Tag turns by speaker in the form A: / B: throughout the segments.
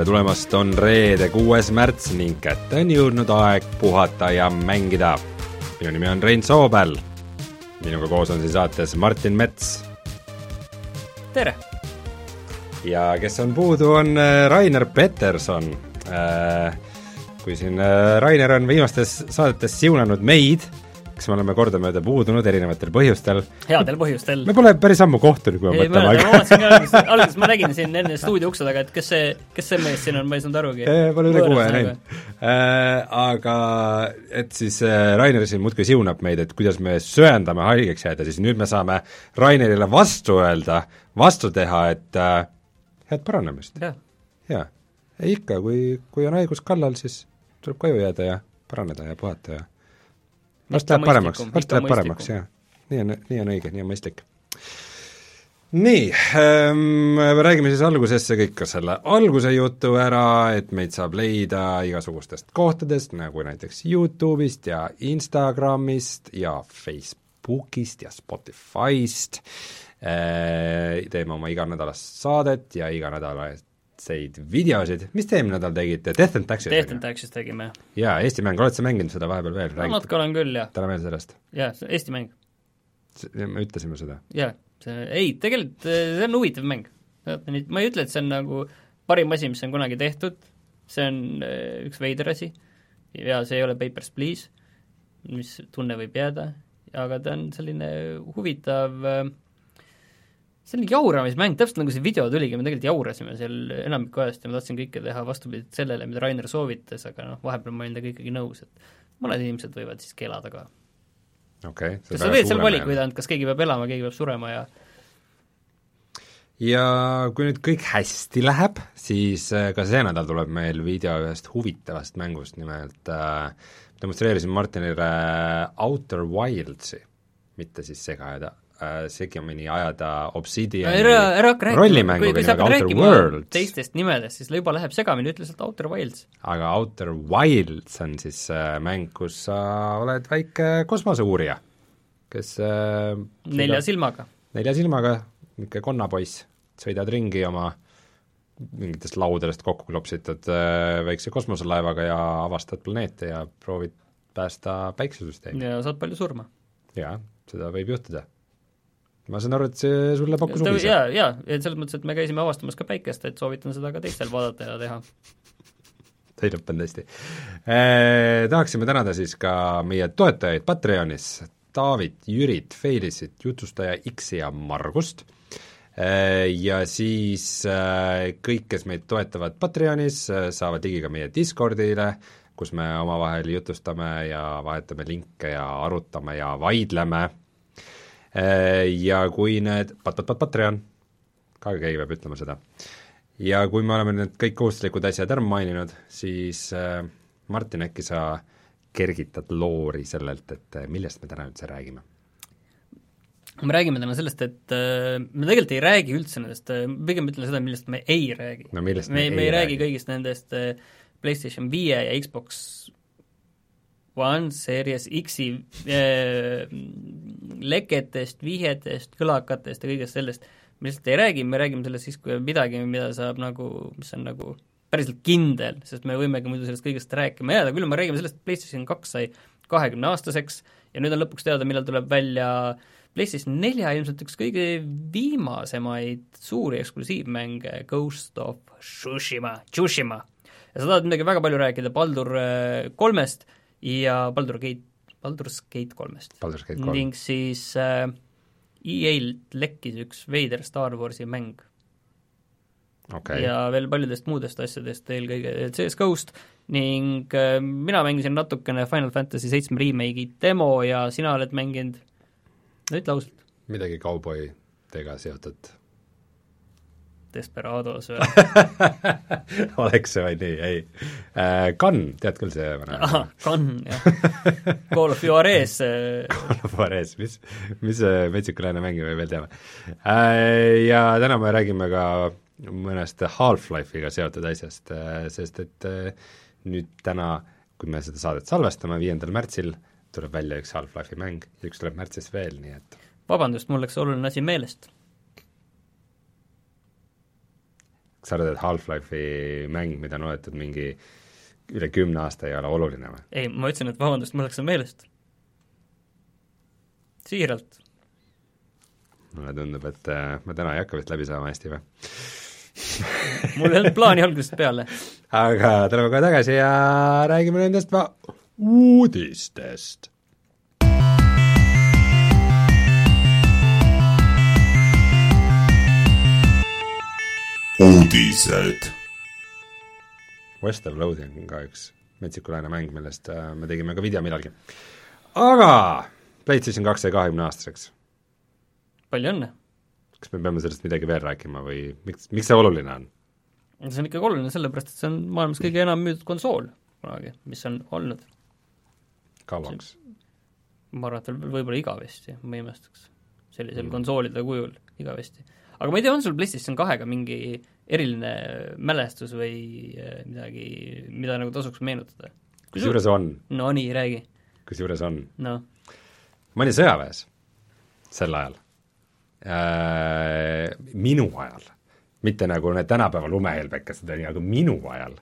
A: tere tulemast, on reede, kuues märts ning kätte on jõudnud aeg puhata ja mängida. minu nimi on Rein Soobel. minuga koos on siin saates Martin Mets.
B: tere!
A: ja kes on puudu, on äh, Rainer Peterson. Äh, kui siin äh, Rainer on viimastes saadetes siunanud meid, kes me oleme kordamööda puudunud erinevatel põhjustel.
B: headel põhjustel.
A: me pole päris ammu kohtunud, kui ma
B: ei,
A: mõtlen.
B: ma vaatasin ka alguses, alguses ma nägin siin enne stuudio ukse taga, et kes see, kes see mees siin on, ma ei saanud arugi.
A: Pole üle kuue näinud äh,. Aga et siis äh, Rainer siin muudkui siunab meid, et kuidas me söandame haigeks jääda, siis nüüd me saame Rainerile vastu öelda, vastu teha, et äh, head paranemist.
B: jah.
A: jaa. ei ikka, kui, kui on haigus kallal, siis tuleb koju jääda ja paraneda ja puhata ja varsti läheb paremaks, varsti läheb paremaks, jah. nii on, nii on õige, nii on mõistlik. nii ähm,, räägime siis algusesse kõik ka selle alguse jutu ära, et meid saab leida igasugustest kohtadest, nagu näiteks Youtube'ist ja Instagramist ja Facebookist ja Spotify'st äh,, teeme oma iganädalast saadet ja iganädalast seid videosid, mis te eelmine nädal tegite, Death and Taxis?
B: Death and Taxis tegime.
A: jaa, Eesti mäng, oled sa mänginud seda vahepeal veel?
B: no natuke olen küll, jah.
A: täna veel sellest?
B: jaa, see Eesti mäng.
A: me ütlesime seda?
B: jaa, see, ei, tegelikult see on huvitav mäng. ma ei ütle, et see on nagu parim asi, mis on kunagi tehtud, see on äh, üks veider asi ja see ei ole Papers, Please, mis tunne võib jääda, aga ta on selline huvitav äh, selline jauramismäng, täpselt nagu see video tuligi, me tegelikult jaurasime seal enamikku ajast ja ma tahtsin kõike teha vastupidiselt sellele, mida Rainer soovitas, aga noh, vahepeal ma olin temaga ikkagi nõus, et mõned inimesed võivad siis kelada ka.
A: okei okay,.
B: kas sa teed seal valikuid ainult, kas keegi peab elama, keegi peab surema ja
A: ja kui nüüd kõik hästi läheb, siis äh, ka see nädal tuleb meil video ühest huvitavast mängust, nimelt äh, demonstreerisin Martinile Outer Wildsi, mitte siis sega ajada äh, segamini ajada Obsidiani
B: ära, ära hakka
A: rääkima, kui, kui sa hakkad rääkima Worlds.
B: teistest nimedest, siis juba läheb segamini, ütle lihtsalt Outer Wilds.
A: aga Outer Wilds on siis äh, mäng, kus sa oled väike kosmoseuurija, kes äh,
B: nelja silmaga.
A: nelja silmaga, niisugune konnapoiss, sõidad ringi oma mingitest laudadest kokku klopsitad äh, väikse kosmoselaevaga ja avastad planeete ja proovid päästa päiksesüsteemi.
B: ja saad palju surma.
A: jaa, seda võib juhtuda ma saan aru, et see sulle pakkus huvi?
B: jaa, jaa, et selles mõttes, et me käisime avastamas ka päikest, et soovitan seda ka teistel vaadata ja teha.
A: sai lõppenud hästi eh,. Tahaksime tänada siis ka meie toetajaid Patreonis, Taavit, Jürit, Feilisit, jutustaja X-i ja Margust eh,, ja siis eh, kõik, kes meid toetavad Patreonis, saavad ligi ka meie Discordile, kus me omavahel jutustame ja vahetame linke ja arutame ja vaidleme Äh, ja kui need, pat-pat-pat, Patreon, ka keegi peab ütlema seda. ja kui me oleme need kõik kohustuslikud asjad ära maininud, siis äh, Martin, äkki sa kergitad loori sellelt, et äh, millest me täna üldse räägime?
B: me räägime täna sellest, et äh, me tegelikult ei räägi üldse nendest äh,, pigem ütlen seda, millest me ei räägi.
A: no
B: me,
A: me,
B: me
A: ei
B: ei räägi
A: räägi
B: kõigist nendest äh, PlayStation viie ja Xbox One Series X-i äh, leketest, vihjetest, kõlakatest ja kõigest sellest, me lihtsalt ei räägi, me räägime sellest siis, kui on midagi, mida saab nagu, mis on nagu päriselt kindel, sest me võimegi muidu sellest kõigest rääkima jääda, küll me räägime sellest, et PlayStation kaks sai kahekümneaastaseks ja nüüd on lõpuks teada, millal tuleb välja PlayStation nelja ilmselt üks kõige viimasemaid suuri eksklusiivmänge, Ghost of Tsushima, Tsushima. ja sa tahad midagi väga palju rääkida Baldur äh, kolmest ja Baldur Gate, Baldur's Gate kolmest. Ning siis äh, EA-lt lekkis üks veider Star Warsi mäng
A: okay.
B: ja veel paljudest muudest asjadest, eelkõige CS GHOST ning äh, mina mängisin natukene Final Fantasy seitsme remake'i demo ja sina oled mänginud, no ütle ausalt.
A: midagi kauboidega seotud
B: Desperados või
A: oleks see vaid nii, ei äh,. Gun, tead küll see vana
B: ahah, Gun, jah. Call of Juarez
A: Call of Juarez, mis, mis see metsiku lääne mängi me veel teame äh,. Ja täna me räägime ka mõnest Half-Life'iga seotud asjast äh,, sest et äh, nüüd täna, kui me seda saadet salvestame, viiendal märtsil, tuleb välja üks Half-Life'i mäng ja üks tuleb märtsis veel, nii et
B: vabandust, mul läks oluline asi meelest
A: sa arvad, et Half-Life'i mäng, mida on oodatud mingi üle kümne aasta, ei ole oluline või?
B: ei, ma ütlesin, et vabandust, mul läks see meelest. siiralt.
A: mulle tundub, et äh, me täna ei hakka vist läbi saama hästi või?
B: mul ei olnud plaani algusest peale.
A: aga tuleme kohe tagasi ja räägime nendest uudistest.
C: Uudised.
A: West of Loathing on ka üks metsikuläine mäng, millest äh, me tegime ka video millalgi. aga PlayStation kaks sai kahekümne aastaseks.
B: palju õnne!
A: kas me peame sellest midagi veel rääkima või miks, miks see oluline on?
B: see on ikkagi oluline sellepärast, et see on maailmas kõige enam müüdud konsool kunagi, mis on olnud.
A: kauaks?
B: ma arvan, et veel võib-olla igavesti, ma ei imestaks. sellisel
A: mm.
B: konsoolide kujul igavesti. Aga ma ei tea, on sul PlayStation kahega mingi eriline mälestus või äh, midagi, mida nagu tasuks meenutada?
A: kusjuures on,
B: no nii, räägi.
A: kusjuures on.
B: noh,
A: ma olin sõjaväes sel ajal äh,, minu ajal, mitte nagu need tänapäeva lumehelbekesed, aga minu ajal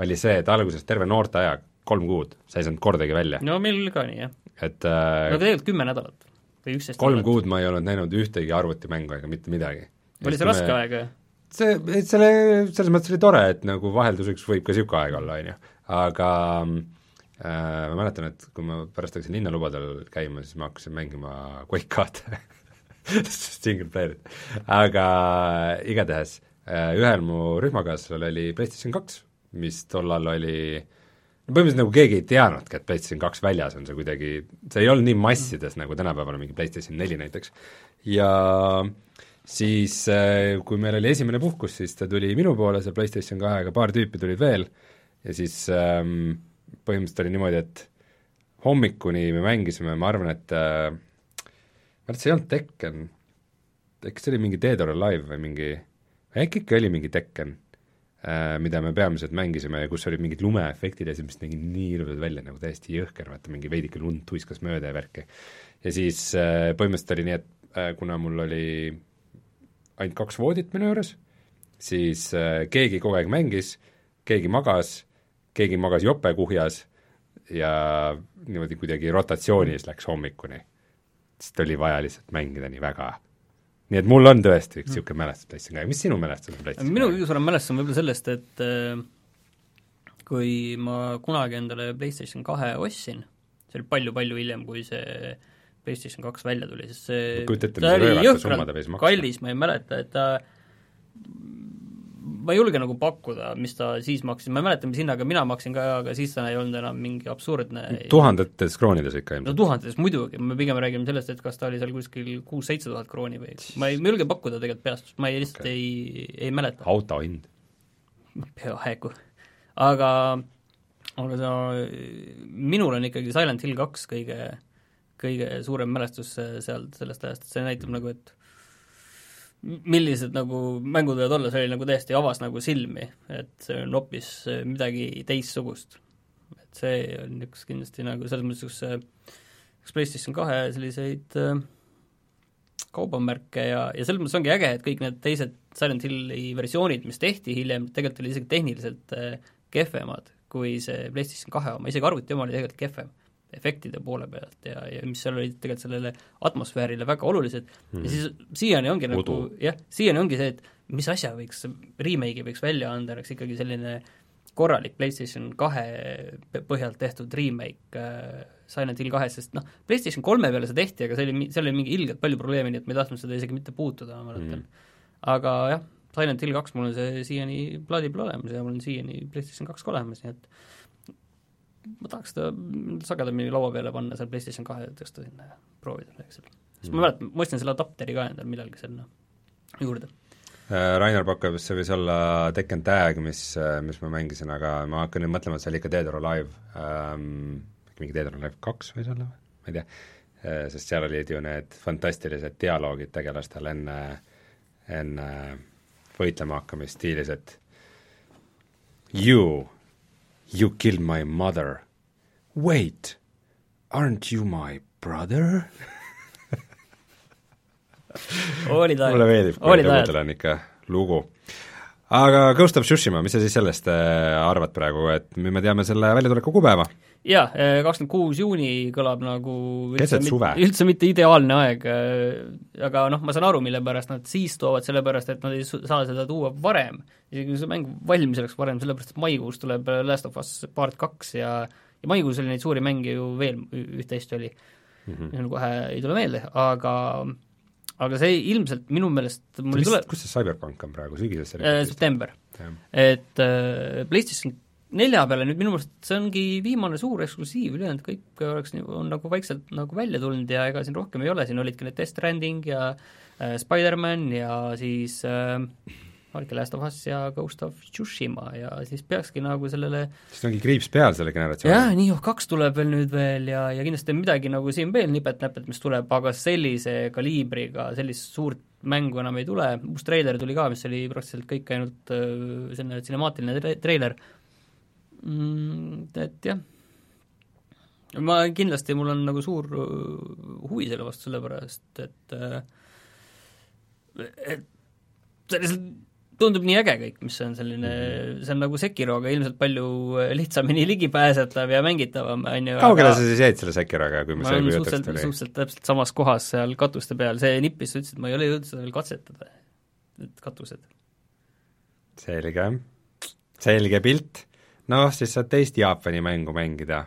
A: oli see, et alguses terve noorteaja, kolm kuud, sa ei saanud kordagi välja,
B: no meil oli ka nii, jah.
A: et äh,
B: no tegelikult kümme nädalat või üksteist
A: kolm kuud ma ei olnud näinud ühtegi arvutimängu ega mitte midagi.
B: oli see raske aeg või?
A: see, selle, selles mõttes oli tore, et nagu vahelduseks võib ka niisugune aeg olla, on ju, aga äh, ma mäletan, et kui ma pärast hakkasin linnalubadel käima, siis ma hakkasin mängima Quake kahte single player'it, aga igatahes äh, ühel mu rühmakaaslasel oli PlayStation kaks, mis tollal oli põhimõtteliselt nagu keegi ei teadnudki, et PlayStation kaks väljas on, see kuidagi, see ei olnud nii massides nagu tänapäeval on mingi PlayStation neli näiteks. ja siis, kui meil oli esimene puhkus, siis ta tuli minu poole, see PlayStation kahega, paar tüüpi tulid veel, ja siis ähm, põhimõtteliselt oli niimoodi, et hommikuni me mängisime, ma arvan, et äh, ma arvan, et see ei olnud Tekken, äkki see oli mingi Dead or Alive või mingi, äkki ikka oli mingi Tekken äh, mida me peamiselt mängisime ja kus olid mingid lumeefektid ja siis, mis nägi nii ilusad välja, nagu täiesti jõhker, vaata mingi veidike lund tuiskas mööda ja värki. ja siis äh, põhimõtteliselt oli nii, et äh, kuna mul oli ainult kaks voodit minu juures, siis äh, keegi kogu aeg mängis, keegi magas, keegi magas jopekuhjas ja niimoodi kuidagi rotatsioonis läks hommikuni. sest oli vaja lihtsalt mängida nii väga. Nii et mul on tõesti üks niisugune mälestus PlayStation kahe, mis sinu mälestus on PlayStation
B: minu kõige suurem mälestus on võib-olla sellest, et äh, kui ma kunagi endale PlayStation kahe ostsin, see oli palju-palju hiljem, kui see PlayStation kaks välja tuli, sest see ta oli jõhkralt kallis, ma ei mäleta, et ta ma ei julge nagu pakkuda, mis ta siis maksis, ma ei mäleta, mis hinnaga mina maksin ka, aga siis ta ei olnud enam mingi absurdne
A: tuhandetes kroonides ikka
B: no
A: ilmselt.
B: tuhandetes muidugi, me pigem räägime sellest, et kas ta oli seal kuskil kuus-seitse tuhat krooni või ma ei, ma ei julge pakkuda tegelikult peast, ma ei, lihtsalt
A: Okei.
B: ei, ei mäleta
A: auto hind.
B: peaaegu. aga, aga ta, minul on ikkagi Silent Hill kaks kõige, kõige suurem mälestus sealt sellest ajast, et see näitab nagu, et millised nagu mängud võivad olla, see oli nagu täiesti avas nagu silmi, et see on hoopis midagi teistsugust. et see on üks kindlasti nagu selles mõttes üks, üks PlayStation kahe selliseid äh, kaubamärke ja, ja selles mõttes ongi äge, et kõik need teised Silent Hilli versioonid, mis tehti hiljem, tegelikult olid isegi tehniliselt äh, kehvemad kui see PlayStation kahe oma, isegi arvuti oma oli tegelikult kehvem efektide poole pealt ja, ja mis seal olid tegelikult sellele atmosfäärile väga olulised mm. ja siis siiani ongi nagu
A: Udu.
B: jah, siiani ongi see, et mis asja võiks, remake'i võiks välja anda, oleks ikkagi selline korralik PlayStation kahe põhjalt tehtud remake äh, Silent Hill kahest, sest noh, PlayStation kolme peale see tehti, aga see oli, seal oli mingi ilgelt palju probleeme, nii et ma ei tahtnud seda isegi mitte puutuda, ma mäletan mm.. aga jah, Silent Hill kaks, mul on see siiani plaadi peal olemas ja mul on siiani PlayStation kaks ka olemas, nii et ma tahaks seda sagedamini laua peale panna, seal PlayStation kahe tõsta sinna ja proovida midagi seal. sest ma mäletan, ma ostsin selle adapteri ka endale millalgi sinna juurde.
A: Äh, Rainer pakub, see võis olla Tekken Tag, mis, mis ma mängisin, aga ma hakkan nüüd mõtlema, et see oli ikka Dead or Alive ähm,, mingi Dead or Alive kaks võis olla või, ma ei tea, sest seal olid ju need fantastilised dialoogid tegelastel enne, enne võitlema hakkamist stiilis, et You, you killed my mother. Wait, aren't you my brother?
B: olid
A: mulle
B: ajad,
A: meeldib, kui lugudel on ikka lugu. aga Ghost of Tsushima, mis sa siis sellest äh, arvad praegu, et nüüd me teame selle väljatuleku kuupäeva?
B: Jaa, kakskümmend kuus juuni kõlab nagu
A: keset suve.
B: üldse mitte ideaalne aeg, aga noh, ma saan aru, mille pärast nad siis toovad, sellepärast et nad ei saa seda tuua varem. isegi kui see mäng valmis oleks varem, sellepärast et maikuus tuleb Last of Us part kaks ja ja maikuus oli neid suuri mänge ju veel, üht-teist oli mm, -hmm. kohe ei tule meelde, aga aga see ilmselt minu meelest mul ei tule
A: kus see CyberPunk on praegu, sügisesse
B: september. et äh, PlayStation nelja peale nüüd minu meelest see ongi viimane suur eksklusiiv, ülejäänud kõik oleks, on nagu vaikselt nagu välja tulnud ja ega siin rohkem ei ole, siin olidki need Death Stranding ja äh, Spider-man ja siis äh, olidki Last of Us ja Ghost of Tsushima ja siis peakski nagu sellele
A: siis ongi kriips peal selle generatsiooni.
B: jah, Nioh kaks tuleb veel nüüd veel ja, ja kindlasti midagi nagu siin veel nipet-näpet, mis tuleb, aga sellise kaliibriga sellist suurt mängu enam ei tule, uus treiler tuli ka, mis oli praktiliselt kõik ainult äh, selline cinemaatiline treiler mm,, et jah, ma kindlasti, mul on nagu suur huvi selle vastu, sellepärast et et sellisel tundub nii äge kõik, mis on selline, see on nagu Sekiroga ilmselt palju lihtsamini ligipääsetav ja mängitavam, on ju
A: kaugele sa siis jäid selle Sekiroga, kui
B: ma see kui jutust oli? suhteliselt täpselt samas kohas seal katuste peal, see nippis, sa ütlesid, et ma ei ole jõudnud seda veel katsetada, need katused.
A: selge, selge pilt noh, siis saad teist Jaapani mängu mängida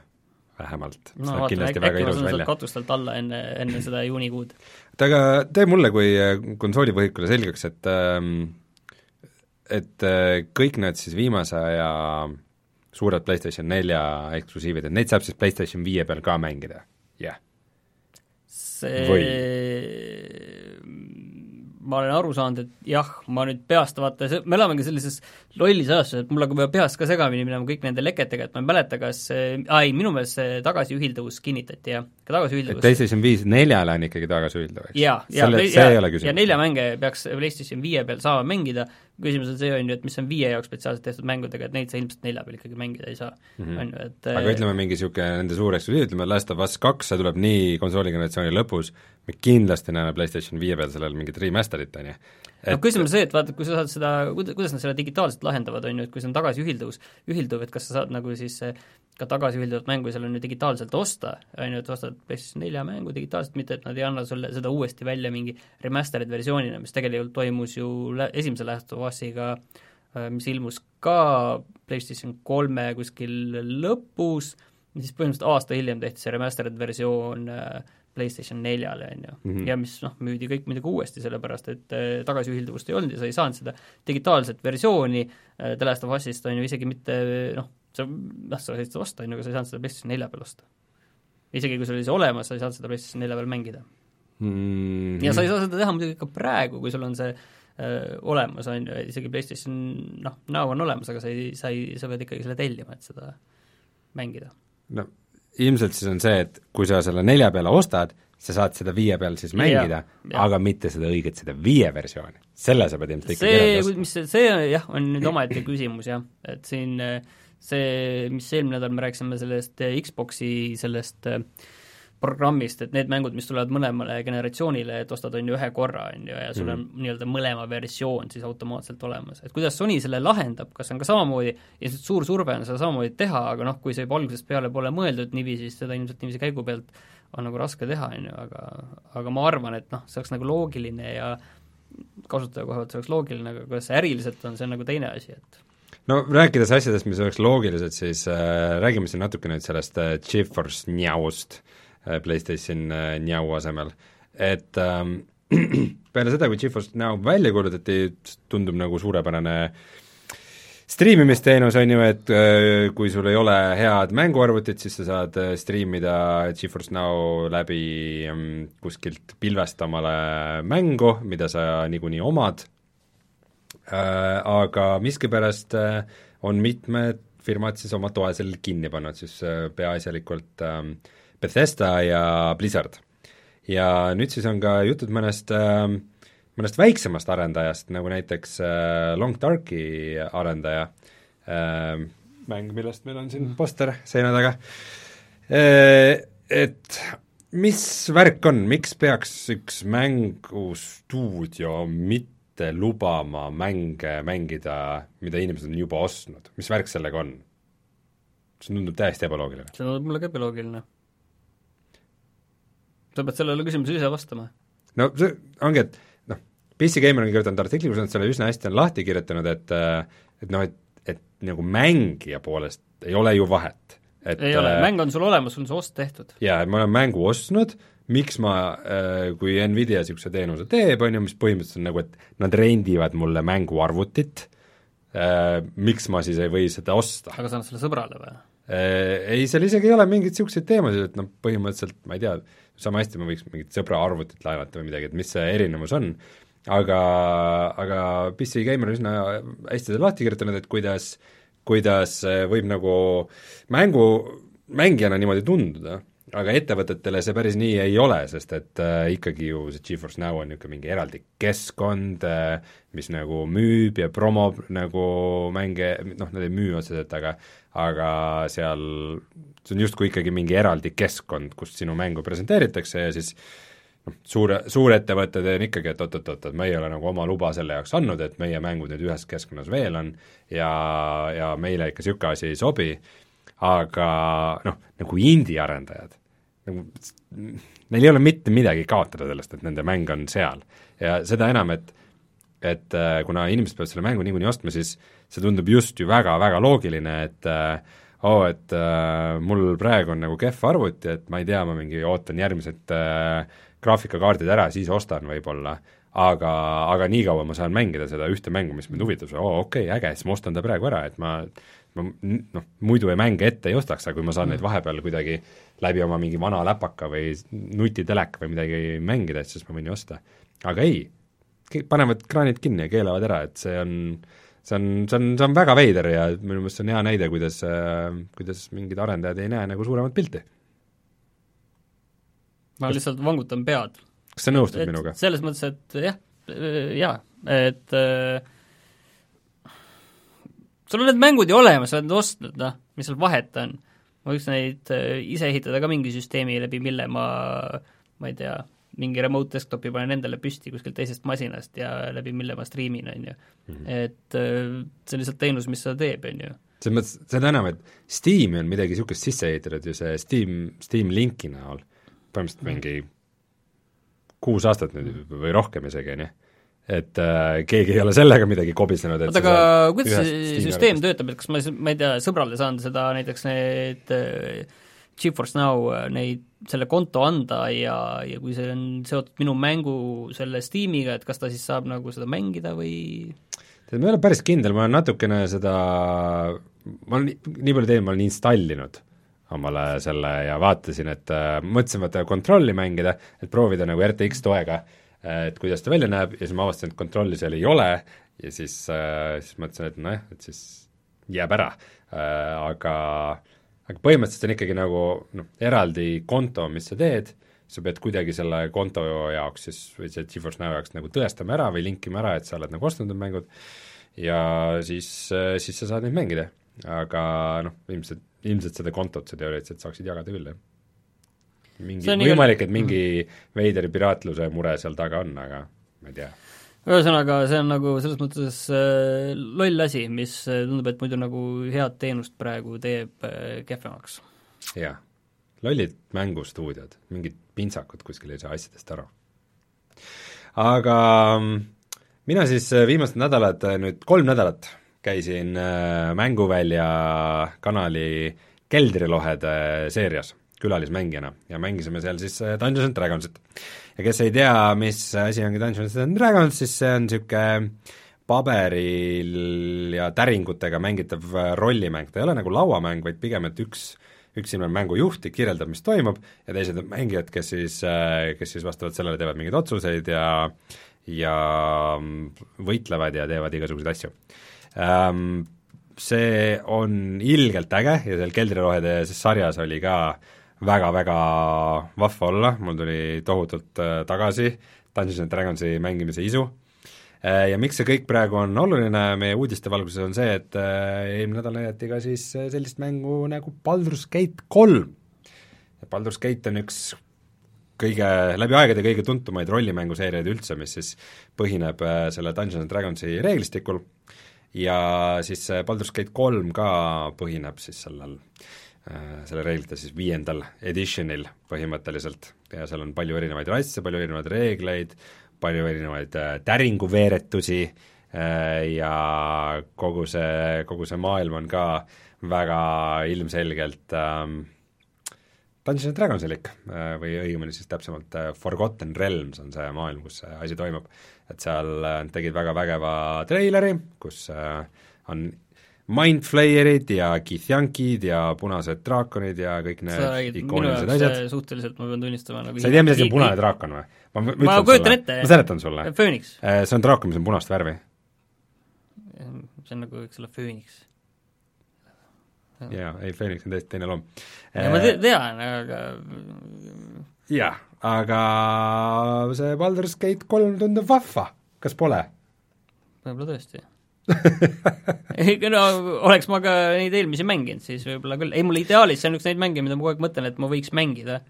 A: vähemalt.
B: no vaata, äkki ma saan sealt katustelt alla enne, enne seda juunikuud.
A: et aga tee mulle kui äh, konsoolipõhikule selgeks, et ähm, et äh, kõik need siis viimase aja suured PlayStation nelja eksklusiivid, et neid saab siis PlayStation viie peal ka mängida, jah yeah.?
B: see Või? Ma olen aru saanud, et jah, ma nüüd peast vaata, me elamegi sellises lollis ajastuses, et mul hakkab juba peast ka segamini minema kõik nende leketega, et ma ei mäleta, kas aa ei, minu meelest see tagasiühilduvus kinnitati, jah, ka tagasiühilduvus.
A: PlayStation viis neljale on ikkagi tagasiühilduv, eks?
B: jaa, ja, ja, ja, ja nelja mänge peaks PlayStation viie peal saama mängida, küsimus on see, on ju, et mis on viie jaoks spetsiaalselt tehtud mängudega, et neid sa ilmselt nelja peal ikkagi mängida ei saa on ju, et
A: aga ütleme, mingi niisugune nende suur eksklusiiv, ütleme Last of Us kaks, see tuleb nii konsooligeneratsiooni lõpus, me kindlasti näeme PlayStation viie peal sellel mingit remaster'it, on ju.
B: No küsimus on see, et vaata, kui sa saad seda, kuidas nad selle digitaalselt lahendavad, on ju, et kui see on tagasiühilduvus, ühilduv, et kas sa saad nagu siis ka tagasiühilduvat mängu seal on ju digitaalselt osta, on ju, et ostad PlayStation nelja mängu digitaalselt, mitte et nad ei anna sulle seda uuesti välja mingi remastered versioonina, mis tegelikult toimus ju lä-, esimese Last of Us'iga, äh, mis ilmus ka PlayStation kolme kuskil lõpus, siis põhimõtteliselt aasta hiljem tehti see remastered versioon äh, PlayStation neljale, on ju, mhm. ja mis noh, müüdi kõik muidugi uuesti, sellepärast et äh, tagasiühilduvust ei olnud ja sa ei saanud seda digitaalset versiooni äh, The Last of Us'ist, on ju, isegi mitte noh, sa noh, sa said seda osta, on ju, aga sa ei saanud seda PlayStation nelja peal osta. isegi kui sul oli see olemas, sa ei saanud seda PlayStation nelja peal mängida mm. -hmm. ja sa ei saa seda teha muidugi ka praegu, kui sul on see öö, olemas, on ju, isegi PlayStation noh, näo on olemas, aga sa ei, sa ei, sa pead ikkagi selle tellima, et seda mängida.
A: no ilmselt siis on see, et kui sa selle nelja peale ostad, sa saad seda viie peal siis mängida, aga mitte seda õiget, seda viie versiooni. selle sa pead ilmselt ikka
B: see, mis see, see jah, on nüüd omaette küsimus jah, et siin äh, see, mis eelmine nädal me rääkisime sellest eh, Xboxi sellest eh, programmist, et need mängud, mis tulevad mõlemale generatsioonile, et ostad, on ju, ühe korra, on ju, ja sul on mm. nii-öelda mõlema versioon siis automaatselt olemas. et kuidas Sony selle lahendab, kas on ka samamoodi, ilmselt suur surve on seda samamoodi teha, aga noh, kui see juba algusest peale pole mõeldud niiviisi, siis seda ilmselt niiviisi käigu pealt on nagu raske teha, on ju, aga aga ma arvan, et noh, see oleks nagu loogiline ja kasutaja koha pealt see oleks loogiline, aga kuidas see äriliselt on, see on nagu teine asi, et
A: no rääkides asjadest, mis oleks loogilised, siis äh, räägime siin natuke nüüd sellest äh, GeForce Now'st äh, PlayStation äh, Now asemel, et ähm, peale seda, kui GeForce Now välja kuulutati, tundub nagu suurepärane striimimisteenus on ju, et äh, kui sul ei ole head mänguarvutit, siis sa saad äh, striimida GeForce Now läbi ähm, kuskilt pilvest omale mängu, mida sa niikuinii omad. Äh, aga miskipärast äh, on mitmed firmad siis oma toe sellel kinni pannud, siis äh, peaasjalikult ähm, Bethesda ja Blizzard. ja nüüd siis on ka jutud mõnest, ähm, mõnest väiksemast arendajast, nagu näiteks Long Darki arendaja, ähm, mäng, millest meil on siin poster seina taga, et mis värk on, miks peaks üks mängustuudio mit-, mitte lubama mänge mängida, mida inimesed on juba ostnud, mis värk sellega on? see tundub täiesti ebaloogiline.
B: see tundub mulle ka ebaloogiline. Sa pead sellele küsimusele ise vastama.
A: no see ongi, et noh, PC Gamer on kirjutanud artikli, kus nad selle üsna hästi on lahti kirjutanud, et et noh, et, et nagu mängija poolest ei ole ju vahet. et
B: ei ole, mäng on sul olemas, sul on see ost tehtud.
A: jaa, et ma olen mängu ostnud, miks ma, kui Nvidia niisuguse teenuse teeb, on ju, mis põhimõtteliselt on nagu, et nad rendivad mulle mänguarvutit, miks ma siis ei või seda osta?
B: aga sa annad selle sõbrale või?
A: Ei, seal isegi ei ole mingeid niisuguseid teemasid, et noh, põhimõtteliselt ma ei tea, sama hästi ma võiks mingit sõbra arvutit laenata või midagi, et mis see erinevus on, aga, aga PC Gamer on üsna hästi seda lahti kirjutanud, et kuidas, kuidas võib nagu mängu, mängijana niimoodi tunduda, aga ettevõtetele see päris nii ei ole, sest et äh, ikkagi ju see GeForce Now on niisugune mingi eraldi keskkond äh,, mis nagu müüb ja promob nagu mänge, noh, nad ei müü otseselt, aga aga seal see on justkui ikkagi mingi eraldi keskkond, kus sinu mängu presenteeritakse ja siis noh, suure, suurettevõtted on ikkagi, et oot-oot-oot, et me ei ole nagu oma luba selle jaoks andnud, et meie mängud nüüd ühes keskkonnas veel on ja, ja meile ikka niisugune asi ei sobi, aga noh, nagu indie-arendajad, nagu neil ei ole mitte midagi kaotada sellest, et nende mäng on seal. ja seda enam, et et äh, kuna inimesed peavad selle mängu niikuinii ostma, siis see tundub just ju väga-väga loogiline, et äh, oo oh,, et äh, mul praegu on nagu kehv arvuti, et ma ei tea, ma mingi ootan järgmised äh, graafikakaardid ära, siis ostan võib-olla, aga, aga niikaua ma saan mängida seda ühte mängu, mis mind huvitab, oo oh, okei okay,, äge, siis ma ostan ta praegu ära, et ma ma noh, muidu ei mänge ette ei ostaks, aga kui ma saan mm. neid vahepeal kuidagi läbi oma mingi vana läpaka või nutiteleka või midagi mängida, et siis ma võin ju osta. aga ei, panevad kraanid kinni ja keelavad ära, et see on, see on, see on, see on väga veider ja minu meelest see on hea näide, kuidas, kuidas mingid arendajad ei näe nagu suuremat pilti.
B: ma kas, lihtsalt vangutan pead.
A: kas sa nõustud et, minuga?
B: selles mõttes, et jah, jaa, et äh, sul on need mängud ju olemas, sa oled ostnud, noh, mis seal vahet on? Ma võiks neid äh, ise ehitada ka mingi süsteemi, läbi mille ma, ma ei tea, mingi remote desktopi panen endale püsti kuskilt teisest masinast ja läbi mille ma striimin, on ju. Mhm. et äh, see on lihtsalt teenus, mis seda teeb, on ju.
A: selles mõttes, seda enam, et Steam'i on midagi niisugust sisse ehitatud ju see Steam, Steam Linki näol, põhimõtteliselt mingi kuus aastat nüüd või rohkem isegi, on ju et äh, keegi ei ole sellega midagi kobisenud, et
B: oota, aga kuidas see süsteem töötab, et kas ma, ma ei tea, sõbrale saan seda näiteks need äh, GeForce Now äh, neid, selle konto anda ja, ja kui see on seotud minu mängu selle Steamiga, et kas ta siis saab nagu seda mängida või?
A: Tead, ma ei ole päris kindel, ma olen natukene seda, ma olen nii, palju teinud, ma olen installinud omale selle ja vaatasin, et äh, mõtlesin vaata kontrolli mängida, et proovida nagu RTX toega. Äh, et kuidas ta välja näeb ja siis ma avastasin, et kontrolli seal ei ole ja siis äh,, siis mõtlesin, et nojah, et siis jääb ära. Äh,, aga aga põhimõtteliselt on ikkagi nagu noh, eraldi konto, mis sa teed, sa pead kuidagi selle konto jaoks siis, või see GeForce Now jaoks nagu tõestama ära või linkima ära, et sa oled nagu ostnud need mängud, ja siis, äh, siis sa saad neid mängida. aga noh, ilmselt, ilmselt seda kontot sa teoreetiliselt saaksid jagada küll, jah mingi, võimalik, et mingi veider piraatluse mure seal taga on, aga ma ei tea.
B: ühesõnaga, see on nagu selles mõttes äh, loll asi, mis äh, tundub, et muidu nagu head teenust praegu teeb äh, kehvemaks.
A: jah, lollid mängustuudiod, mingid pintsakud kuskil ei saa asjadest aru. aga mm, mina siis äh, viimased nädalad, äh, nüüd kolm nädalat käisin äh, Mänguvälja kanali Keldrilohede seerias külalismängijana. Ja mängisime seal siis äh, Dungeons and Dragonsit. ja kes ei tea, mis asi ongi Dungeons and Dragons, siis see on niisugune paberil ja täringutega mängitav äh, rollimäng, ta ei ole nagu lauamäng, vaid pigem, et üks üks inimene mängujuht kirjeldab, mis toimub, ja teised on mängijad, kes siis, äh, kes siis vastavalt sellele teevad mingeid otsuseid ja ja võitlevad ja teevad igasuguseid asju. Ähm, see on ilgelt äge ja seal Keldrirohede sarjas oli ka väga-väga vahva olla, mul tuli tohutult äh, tagasi Dungeons and Dragonsi mängimise isu. Äh, ja miks see kõik praegu on oluline meie uudiste valguses, on see, et äh, eelmine nädal näidati ka siis sellist mängu nagu Baldur's Gate kolm. Baldur's Gate on üks kõige, läbi aegade kõige tuntumaid rollimänguseeriaid üldse, mis siis põhineb selle Dungeons and Dragonsi reeglistikul. Ja siis Baldur's Gate kolm ka põhineb siis sellel äh, selle reeglite siis viiendal editionil põhimõtteliselt ja seal on palju erinevaid rasse, palju erinevaid reegleid, palju erinevaid äh, täringuveeretusi ja kogu see, kogu see maailm on ka väga ilmselgelt ähm, Dungeons and Dragonsilik äh, või õigemini siis täpsemalt äh, Forgotten Realms on see maailm, kus see asi toimub. et seal äh, tegid väga vägeva treileri, kus on Mindflayerid ja Githyankid ja punased draakonid ja kõik need ikoonilised asjad.
B: suhteliselt, ma pean tunnistama nagu
A: sa ei tea, mis asi on punane draakon või?
B: ma, ma kujutan ette.
A: ma seletan sulle.
B: Phoenix.
A: see on draakon, mis on punast värvi.
B: see on nagu, eks ole, Phoenix
A: jaa, ei, Phoenix on täiesti teine loom.
B: ma te tean, aga
A: jah, aga see Baldur's Gate kolm tundub vahva, kas pole?
B: võib-olla tõesti ei no oleks ma ka neid eelmisi mänginud, siis võib-olla küll, ei mul ideaalis see on üks neid mänge, mida ma kogu aeg mõtlen, et ma võiks mängida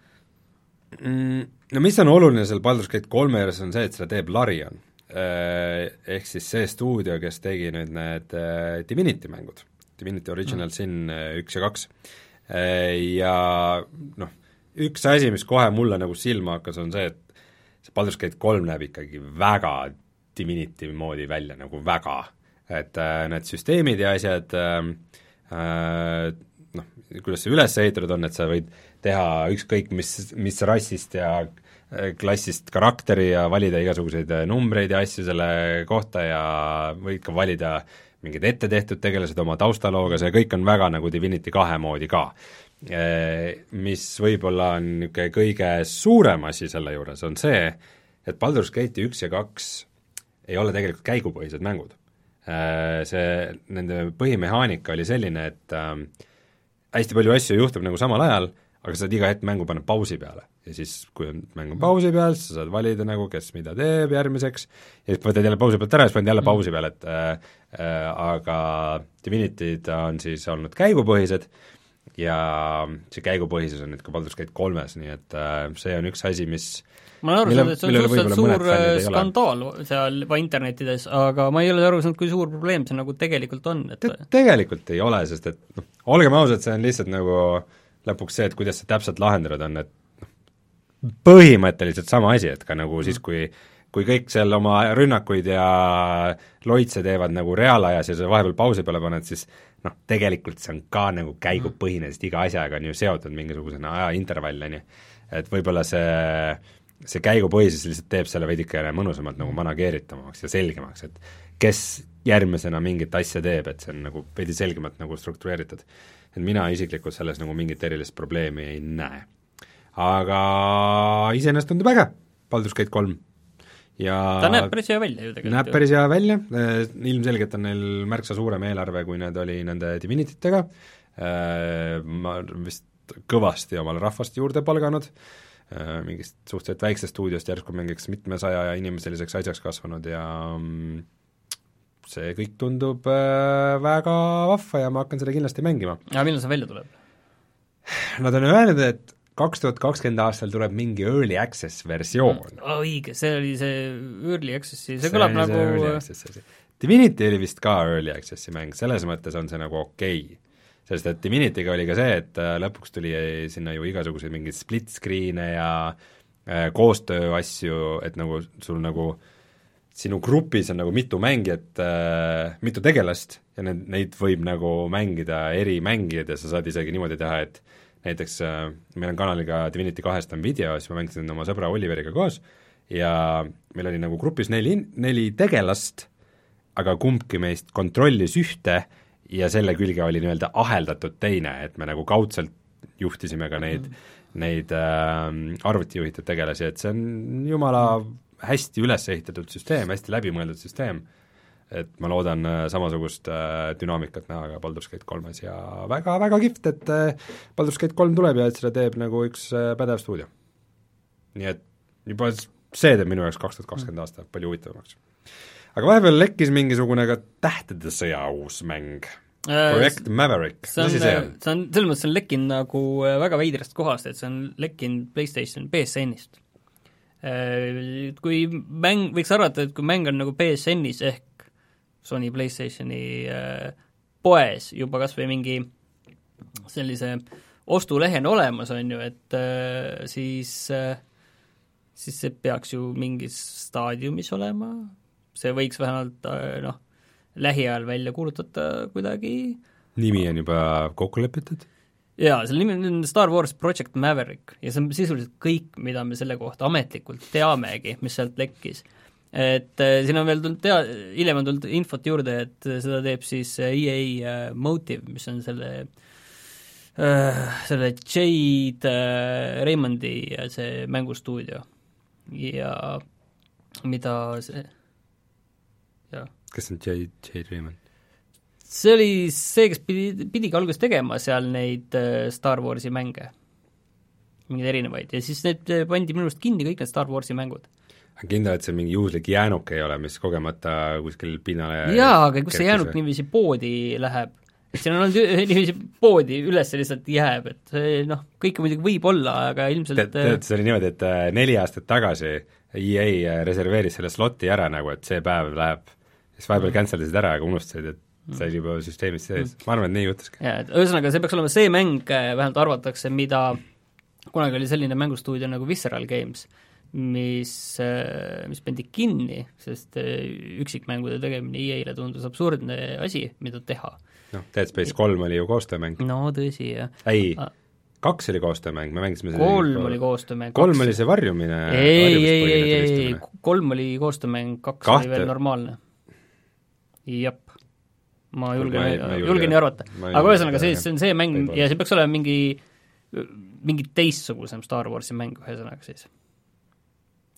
A: mm,. No mis on oluline seal Baldur's Gate kolme juures, on see, et seda teeb Larian. Äh, ehk siis see stuudio, kes tegi nüüd need äh, Divinity mängud Divinity Original mm. Sin äh, üks ja kaks. Ja noh, üks asi, mis kohe mulle nagu silma hakkas, on see, et see Baldur's Gate kolm näeb ikkagi väga Divinity moodi välja, nagu väga. Et äh, need süsteemid ja asjad äh, äh, noh, kuidas see üles ehitatud on, et sa võid teha ükskõik mis, mis rassist ja äh, klassist karakteri ja valida igasuguseid numbreid ja asju selle kohta ja võid ka valida mingid ette tehtud tegelased oma taustalooga, see kõik on väga nagu Divinity kahe moodi ka. Mis võib-olla on niisugune kõige suurem asi selle juures, on see, et Baldur's Gate'i üks ja kaks ei ole tegelikult käigupõhised mängud. See, nende põhimehaanika oli selline, et äh, hästi palju asju juhtub nagu samal ajal, aga sa saad iga hetk mängu panna pausi peale. Ja siis, kui on mäng on pausi peal, siis sa saad valida nagu, kes mida teeb järgmiseks, ja siis võtad jälle pausi pealt ära ja siis paned jälle pausi peale, et äh, äh, aga Divinity'd on siis olnud käigupõhised ja see käigupõhisus on nüüd ka Baldur's Gate kolmes, nii et äh, see on üks asi, mis
B: ma olen aru saanud, et see on suhteliselt suur äh, skandaal seal internetides, aga ma ei ole aru saanud, kui suur probleem see nagu tegelikult on, et
A: Te tegelikult ei ole, sest et noh, olgem ausad, see on lihtsalt nagu lõpuks see, et kuidas sa täpselt lahendada on, et põhimõtteliselt sama asi, et ka nagu siis, mm. kui kui kõik seal oma rünnakuid ja loitse teevad nagu reaalajas ja sa vahepeal pausi peale paned, siis noh, tegelikult see on ka nagu käigupõhine, sest iga asjaga on ju seotud mingisugusena ajaintervall, on ju. et võib-olla see, see käigupõhisus lihtsalt teeb selle veidikene mõnusamalt nagu manageeritavamaks ja selgemaks, et kes järgmisena mingit asja teeb, et see on nagu veidi selgemalt nagu struktureeritud. et mina isiklikult selles nagu mingit erilist probleemi ei näe aga iseenesest tundub äge, Baldur's Gate kolm. ja
B: ta näeb päris hea välja ju tegelikult.
A: näeb päris hea välja, äh, ilmselgelt on neil märksa suurem eelarve, kui need oli nende Divinity tega, äh, ma vist kõvasti omale rahvast juurde palganud, äh, mingist suhteliselt väiksest stuudiost järsku mingiks mitmesaja inimeseliseks asjaks kasvanud ja mm, see kõik tundub väga vahva ja ma hakkan seda kindlasti mängima.
B: aga millal see välja tuleb?
A: Nad on öelnud, et kaks tuhat kakskümmend aastal tuleb mingi early access versioon
B: oh,. õige, see oli see early access'i, see kõlab nagu
A: Divinity oli vist ka early access'i mäng, selles mõttes on see nagu okei okay. Sest et Divinity'ga oli ka see, et äh, lõpuks tuli sinna ju igasuguseid mingeid split screen'e ja äh, koostöö asju, et nagu sul nagu sinu grupis on nagu mitu mängijat äh,, mitu tegelast ja need, neid võib nagu mängida eri mängijad ja sa saad isegi niimoodi teha, et näiteks äh, meil on kanaliga Divinity kahest on video, siis ma mängisin oma sõbra Oliveriga koos ja meil oli nagu grupis neli, neli tegelast, aga kumbki meist kontrollis ühte ja selle külge oli nii-öelda aheldatud teine, et me nagu kaudselt juhtisime ka neid mm., neid äh, arvutijuhitud tegelasi, et see on jumala hästi üles ehitatud süsteem, hästi läbimõeldud süsteem et ma loodan äh, samasugust äh, dünaamikat näha ka Baldur's Gate kolmes ja väga-väga kihvt, et äh, Baldur's Gate kolm tuleb ja et seda teeb nagu üks pädev stuudio. nii et juba see teeb minu jaoks kaks tuhat kakskümmend aasta palju huvitavamaks. aga vahepeal lekkis mingisugune ka Tähtede sõja uus mäng, projekt Maverick,
B: see on,
A: mis asi see on?
B: see on, selles mõttes see on lekkinud nagu äh, väga veidrast kohast, et see on lekkinud PlayStation BSN-ist. Äh, kui mäng, võiks arvata, et kui mäng on nagu BSN-is ehk Sony PlayStationi äh, poes juba kas või mingi sellise ostulehena olemas, on ju, et siis, siis see peaks ju mingis staadiumis olema, see võiks vähemalt noh, lähiajal välja kuulutada kuidagi.
A: nimi on juba kokku lepitud?
B: jaa, selle nimi on Star Wars Project Maverick ja see on sisuliselt kõik, mida me selle kohta ametlikult teamegi, mis sealt lekkis. et äh, siin on veel tulnud tea-, hiljem on tulnud infot juurde, et seda teeb siis EA äh, Motive, mis on selle äh, selle Jade äh, Raymondi see mängustuudio ja mida see
A: kes on Jade, Jade Raymond?
B: see oli see, kes pidi, pidigi alguses tegema seal neid äh, Star Warsi mänge, mingeid erinevaid, ja siis need äh, pandi minu arust kinni, kõik need Star Warsi mängud.
A: kindel, et see mingi juhuslik jäänuk ei ole, mis kogemata kuskil pinnale
B: jaa, aga kus see jäänuk niiviisi poodi läheb? et siin on olnud niiviisi poodi üles lihtsalt jääb, et noh, kõike muidugi võib olla, aga ilmselt
A: tead, tead, see oli niimoodi, et äh, neli aastat tagasi EA reserveeris selle sloti ära nagu, et see päev läheb siis vahepeal mm. cancel isid ära, aga unustasid, et mm. see oli juba süsteemis sees, ma arvan, et nii juhtuski.
B: jaa, et ühesõnaga, see peaks olema see mäng, äh, vähemalt arvatakse, mida kunagi oli selline mängustuudio nagu Visceral Games, mis, äh, mis pandi kinni, sest äh, üksikmängude tegemine EA-le tundus absurdne asi, mida teha.
A: noh, Dead Space kolm oli ju koostöömäng.
B: no tõsi, jah.
A: ei A kaks oli koostöömäng, me mängisime
B: kolm oli koostöömäng.
A: kolm oli see varjumine
B: ei, ei, ei, ei, kolm oli koostöömäng, kaks Kahte. oli veel normaalne jep. ma julgen, julgen nii arvata. aga ühesõnaga, see, see on see mäng ja see peaks olema mingi, mingi teistsugusem Star Warsi mäng, ühesõnaga siis.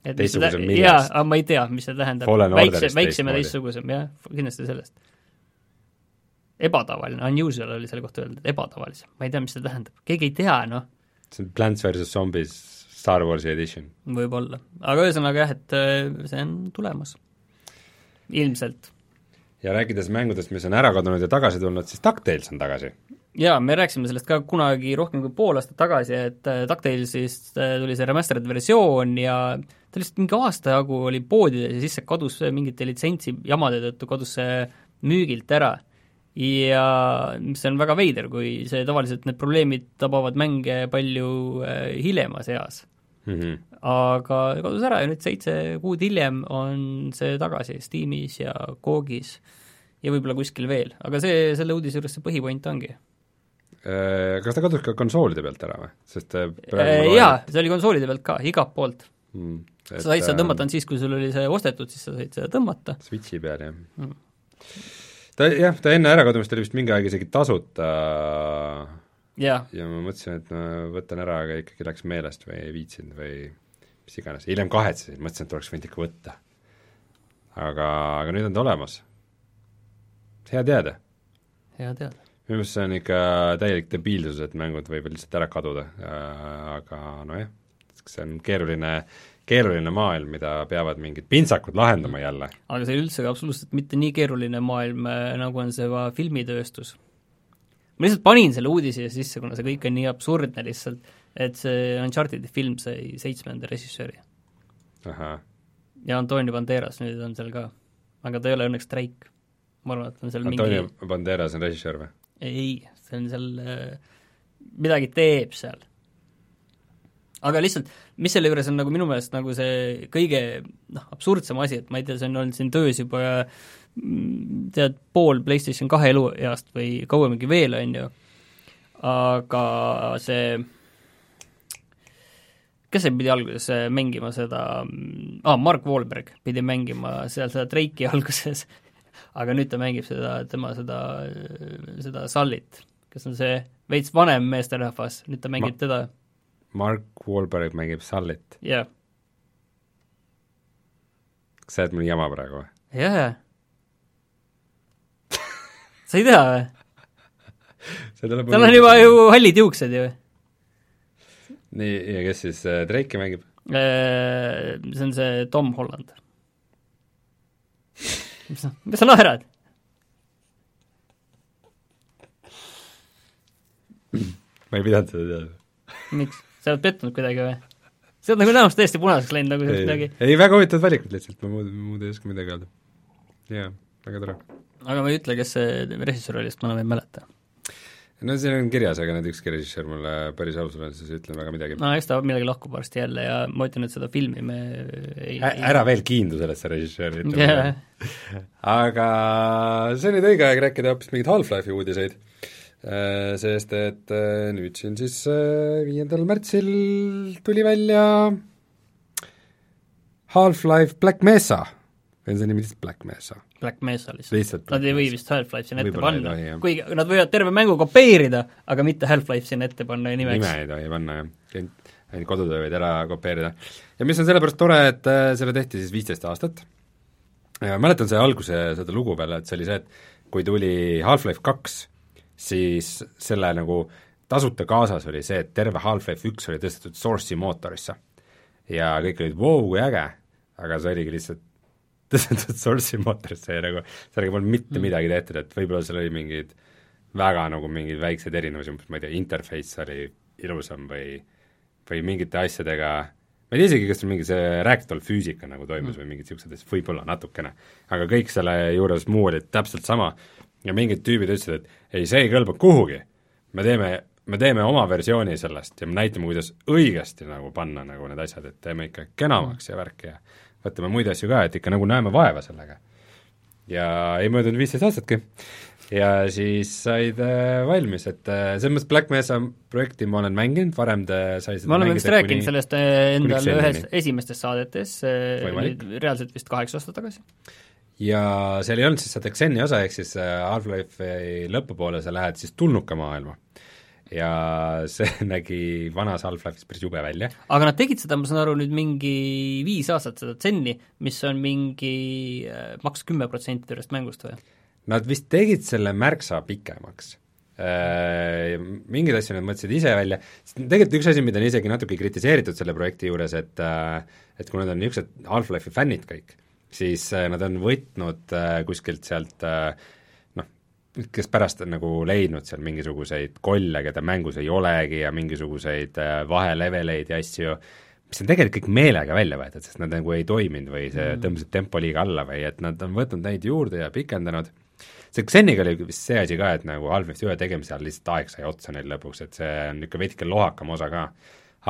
A: teistsugusem millest?
B: jaa, aga ma ei tea, mis see tähendab. väikse, väiksem ja teistsugusem, jah, kindlasti sellest. ebatavaline, unusual oli selle kohta öeldud, ebatavalisem, ma ei tea, mis see tähendab, keegi ei tea, noh.
A: see on Plants versus Zombies Star Warsi edition.
B: võib-olla, aga ühesõnaga jah, et äh, see on tulemas. ilmselt
A: ja rääkides mängudest, mis on ära kadunud ja tagasi tulnud, siis DuckTales on tagasi.
B: jaa, me rääkisime sellest ka kunagi rohkem kui pool aastat tagasi, et äh, DuckTalesist äh, tuli see remastered versioon ja ta lihtsalt mingi aasta jagu oli poodides ja siis see kadus mingite litsentsi jamade tõttu, kadus see müügilt ära. ja see on väga veider, kui see tavaliselt, need probleemid tabavad mänge palju äh, hiljemas eas mm. -hmm. aga kadus ära ja nüüd seitse kuud hiljem on see tagasi Steamis ja Googis ja võib-olla kuskil veel, aga see, selle uudise juures see põhipoint ongi.
A: Äh, kas ta kadus ka konsoolide pealt ära või? sest
B: äh, jaa, see oli konsoolide pealt ka, igalt poolt mm,. sa said seda tõmmata ainult siis, kui sul oli see ostetud, siis sa said seda tõmmata.
A: Switchi peal, jah mm. ta jah, ta enne ärakadumist oli vist mingi aeg isegi tasuta
B: ja,
A: ja ma mõtlesin, et ma võtan ära, aga ikkagi läks meelest või ei viitsinud või mis iganes, hiljem kahetsesin, mõtlesin, et oleks võinud ikka võtta. aga, aga nüüd on ta olemas. hea teada.
B: hea teada.
A: minu meelest see on ikka täielik debiilsus, et mängud võivad lihtsalt ära kaduda, aga nojah, see on keeruline, keeruline maailm, mida peavad mingid pintsakud lahendama jälle.
B: aga see üldse absoluutselt mitte nii keeruline maailm, nagu on see filmitööstus ma lihtsalt panin selle uudise sisse, kuna see kõik on nii absurdne lihtsalt, et see Uncharted'i film sai seitsmenda režissööri. ja Antonio Banderas nüüd on seal ka, aga ta ei ole õnneks Drake. ma arvan, et on seal
A: Antonio
B: mingi
A: Banderas on režissöör või?
B: ei, see on seal äh,, midagi teeb seal. aga lihtsalt, mis selle juures on nagu minu meelest nagu see kõige noh, absurdsem asi, et ma ei tea, see on olnud siin töös juba tead, pool PlayStation kahe elueast või kauemgi veel, on ju, aga see kes see pidi alguses äh, mängima seda ah,, Mark Wahlberg pidi mängima seal seda Drake'i alguses, aga nüüd ta mängib seda, tema seda, seda Sullit, kes on see veits vanem meesterahvas, nüüd ta mängib Ma teda.
A: Mark Wahlberg mängib Sullit?
B: jah yeah..
A: kas sa ajad mõni jama praegu või?
B: jaa, jaa sa ei tea või? tal on juba ju hallid juuksed ju.
A: nii, ja kes siis äh, Drake'i mängib?
B: Äh, see on see Tom Holland. mis sa, mis sa naerad?
A: ma ei pidanud seda teadma.
B: miks? sa oled pettunud kuidagi või? sa oled nagu näost täiesti punaseks läinud nagu sellest midagi.
A: ei, väga huvitavad valikud lihtsalt, ma muud, muud ei oska midagi öelda. jaa, väga tore.
B: aga ma ei ütle, kes see režissöör oli, sest ma enam ei mäleta.
A: no siin on kirjas, aga nüüd ükski režissöör mulle päris ausalt öeldes ei ütle väga midagi.
B: no eks ta millalgi lahkub varsti jälle ja ma ütlen, et seda filmi me ei
A: Ä ära veel kiindu sellesse režissööri, ütle
B: yeah.
A: aga see on nüüd õige aeg rääkida hoopis mingeid Half-Life'i uudiseid Äh, sest et äh, nüüd siin siis äh, viiendal märtsil tuli välja Half-Life Black Mesa, või on see nimi lihtsalt Black Mesa?
B: Black Mesa lihtsalt,
A: lihtsalt
B: nad ei või vist Half-Life sinna ette panna kuigi nad võivad terve mängu kopeerida, aga mitte Half-Life sinna ette panna nimeks
A: nime ei tohi panna, jah. ainult, kodutöö võid ära kopeerida. ja mis on sellepärast tore, et äh, selle tehti siis viisteist aastat, ja mäletan see alguse seda lugu peale, et see oli see, et kui tuli Half-Life kaks, siis selle nagu tasuta kaasas oli see, et terve Half-Life üks oli tõstetud Source'i mootorisse. ja kõik olid, vau, kui äge, aga see oligi lihtsalt tõstetud Source'i mootorisse ja nagu sellega polnud mitte
B: Mm.
A: midagi tehtud, et võib-olla seal oli mingeid väga nagu mingeid väikseid erinevusi, ma ei tea, interface oli ilusam või või mingite asjadega, ma ei tea isegi, kas seal mingi see ragdoll füüsika nagu toimus mm. või mingid niisugused asjad, võib-olla natukene. aga kõik selle juures muu oli täpselt sama ja mingid tüübid ütlesid, et ei, see ei kõlba kuhugi. me teeme, me teeme oma versiooni sellest ja me näitame, kuidas õigesti nagu panna nagu need asjad, et teeme ikka kenamaks ja värki ja võtame muid asju ka, et ikka nagu näeme vaeva sellega. ja ei möödunud viisteist aastatki ja siis said äh, valmis, et äh, selles mõttes Black Mesa projekti ma olen mänginud, varem te sai seda
B: me oleme vist rääkinud
A: kuni-
B: sellest äh, endal ühes esimestes saadetes,
A: Võimalik.
B: reaalselt vist kaheksa aastat tagasi.
A: ja seal ei olnud siis seda Xeni osa, ehk siis äh, Half-Life'i lõpupoole sa lähed siis tulnuka maailma. Ja see nägi vanas Half-Life'is päris jube välja.
B: aga nad tegid seda, ma saan aru, nüüd mingi viis aastat, seda Zenni, mis on mingi äh, maks kümme protsenti tervest mängust või?
A: Nad vist tegid selle märksa pikemaks. Mingeid asju nad mõtlesid ise välja, tegelikult üks asi, mida on isegi natuke kritiseeritud selle projekti juures, et äh, et kui nad on niisugused Half-Life'i fännid kõik, siis äh, nad on võtnud äh, kuskilt sealt äh, kes pärast on nagu leidnud seal mingisuguseid kolle, keda mängus ei olegi ja mingisuguseid äh, vaheleveleid ja asju, mis on tegelikult kõik meelega välja võetud, sest nad nagu ei toiminud või see mm. tõmbasid tempo liiga alla või et nad on võtnud neid juurde ja pikendanud, see Xeniga oli vist see asi ka, et nagu Half-Life ühe tegemise ajal lihtsalt aeg sai otsa neil lõpuks, et see on niisugune veidike lohakam osa ka.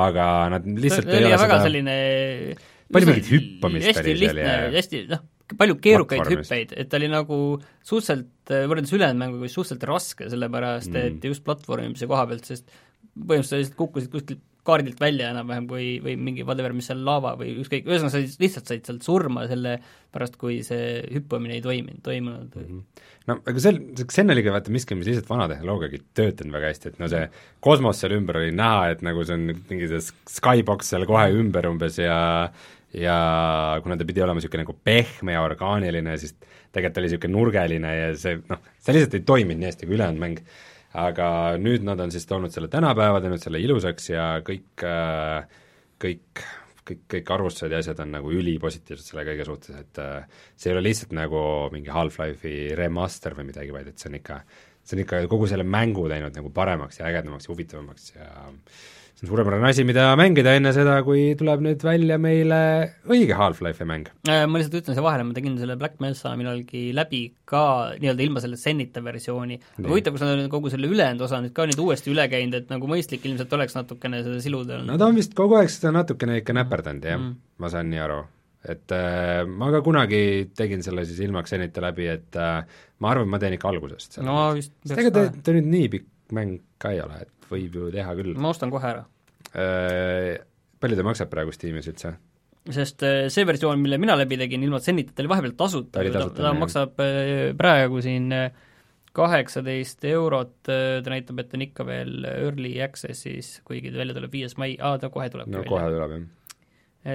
A: aga nad lihtsalt
B: see
A: ei ole
B: väga
A: seda
B: selline
A: Palju mingit hüppamist
B: hästi lihtne hästi noh, palju keerukaid hüppeid, et ta oli nagu suhteliselt, võrreldes ülejäänud mänguga, suhteliselt raske, sellepärast
A: Mm.
B: et just platvormimise koha pealt, sest põhimõtteliselt sa lihtsalt kukkusid kuskilt kaardilt välja enam-vähem või, või mingi whatever, mis seal laava või ükskõik, ühesõnaga sa lihtsalt said sealt surma selle pärast, kui see hüppamine ei toiminud, toimunud mm. -hmm.
A: no aga sel, see Xen oligi vaata miski, mis lihtsalt vana tehnoloogiaga ei töötanud väga hästi, et no see kosmos seal ümber oli näha, et nagu see on mingi see skybox seal kohe ümber umbes ja ja kuna ta pidi olema niisugune nagu pehme ja orgaaniline, siis tegelikult oli niisugune nurgeline ja see noh, see lihtsalt ei toiminud nii hästi kui ülejäänud mäng. aga nüüd nad on siis toonud selle tänapäeva, teinud selle ilusaks ja kõik äh, kõik, kõik, kõik arvustused ja asjad on nagu ülipositiivsed selle kõige suhtes, et äh, see ei ole lihtsalt nagu mingi Half-Life'i remaster või midagi, vaid et see on ikka, see on ikka kogu selle mängu teinud nagu paremaks ja ägedamaks ja huvitavamaks ja see on suurepärane asi, mida mängida enne seda, kui tuleb nüüd välja meile õige Half-Life'i mäng.
B: Äh, ma lihtsalt ütlen siia vahele, ma tegin selle Black Mesa millalgi läbi ka nii-öelda ilma selle Zenita versiooni. aga huvitav, kus nad on kogu selle ülejäänud osa nüüd ka nüüd uuesti üle käinud, et nagu mõistlik ilmselt oleks natukene seda siluda
A: no ta on vist kogu aeg seda natukene ikka näperdanud, jah
B: Mm.
A: ma saan nii aru. et äh, ma ka kunagi tegin selle siis ilma Xenita läbi, et äh, ma arvan, ma teen ikka algusest
B: no vist
A: sest ega ta, ta nüüd nii pikk mäng ka ei ole, et võib ju teha küll.
B: ma ostan kohe ära.
A: Palju ta maksab praegu Steamis üldse?
B: sest äh, see versioon, mille mina läbi tegin ilma Zenita, ta oli vahepeal tasuta,
A: Ta
B: ta, ta maksab äh, praegu siin äh, kaheksateist eurot, ta näitab, et on ikka veel early access'is, kuigi ta välja tuleb viies mai, aa, ta kohe tuleb
A: no
B: välja.
A: kohe tuleb, jah.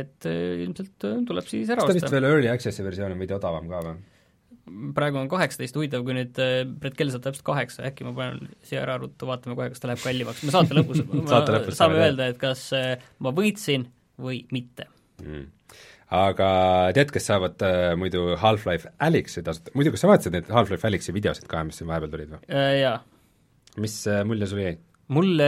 B: et äh, ilmselt äh, tuleb siis ära
A: kas ta vist
B: osta.
A: veel Early Access'i versioon on veidi odavam ka või?
B: Praegu on kaheksateist, huvitav, kui nüüd äh, Brett Kell saab täpselt kaheksa, äkki ma panen siia ära ruttu, vaatame kohe, kas ta läheb kallimaks, me saate lõpus
A: Saate lõpus
B: saame öelda, et kas äh, ma võitsin või mitte.
A: mm. aga tead, kes saavad äh, muidu Half-Life Alyxi tasuta, muidu kas sa vaatasid neid Half-Life Alyxi videosid ka, mis siin vahepeal tulid või?
B: Äh, Jaa,
A: mis äh, mulje sul jäi?
B: mulle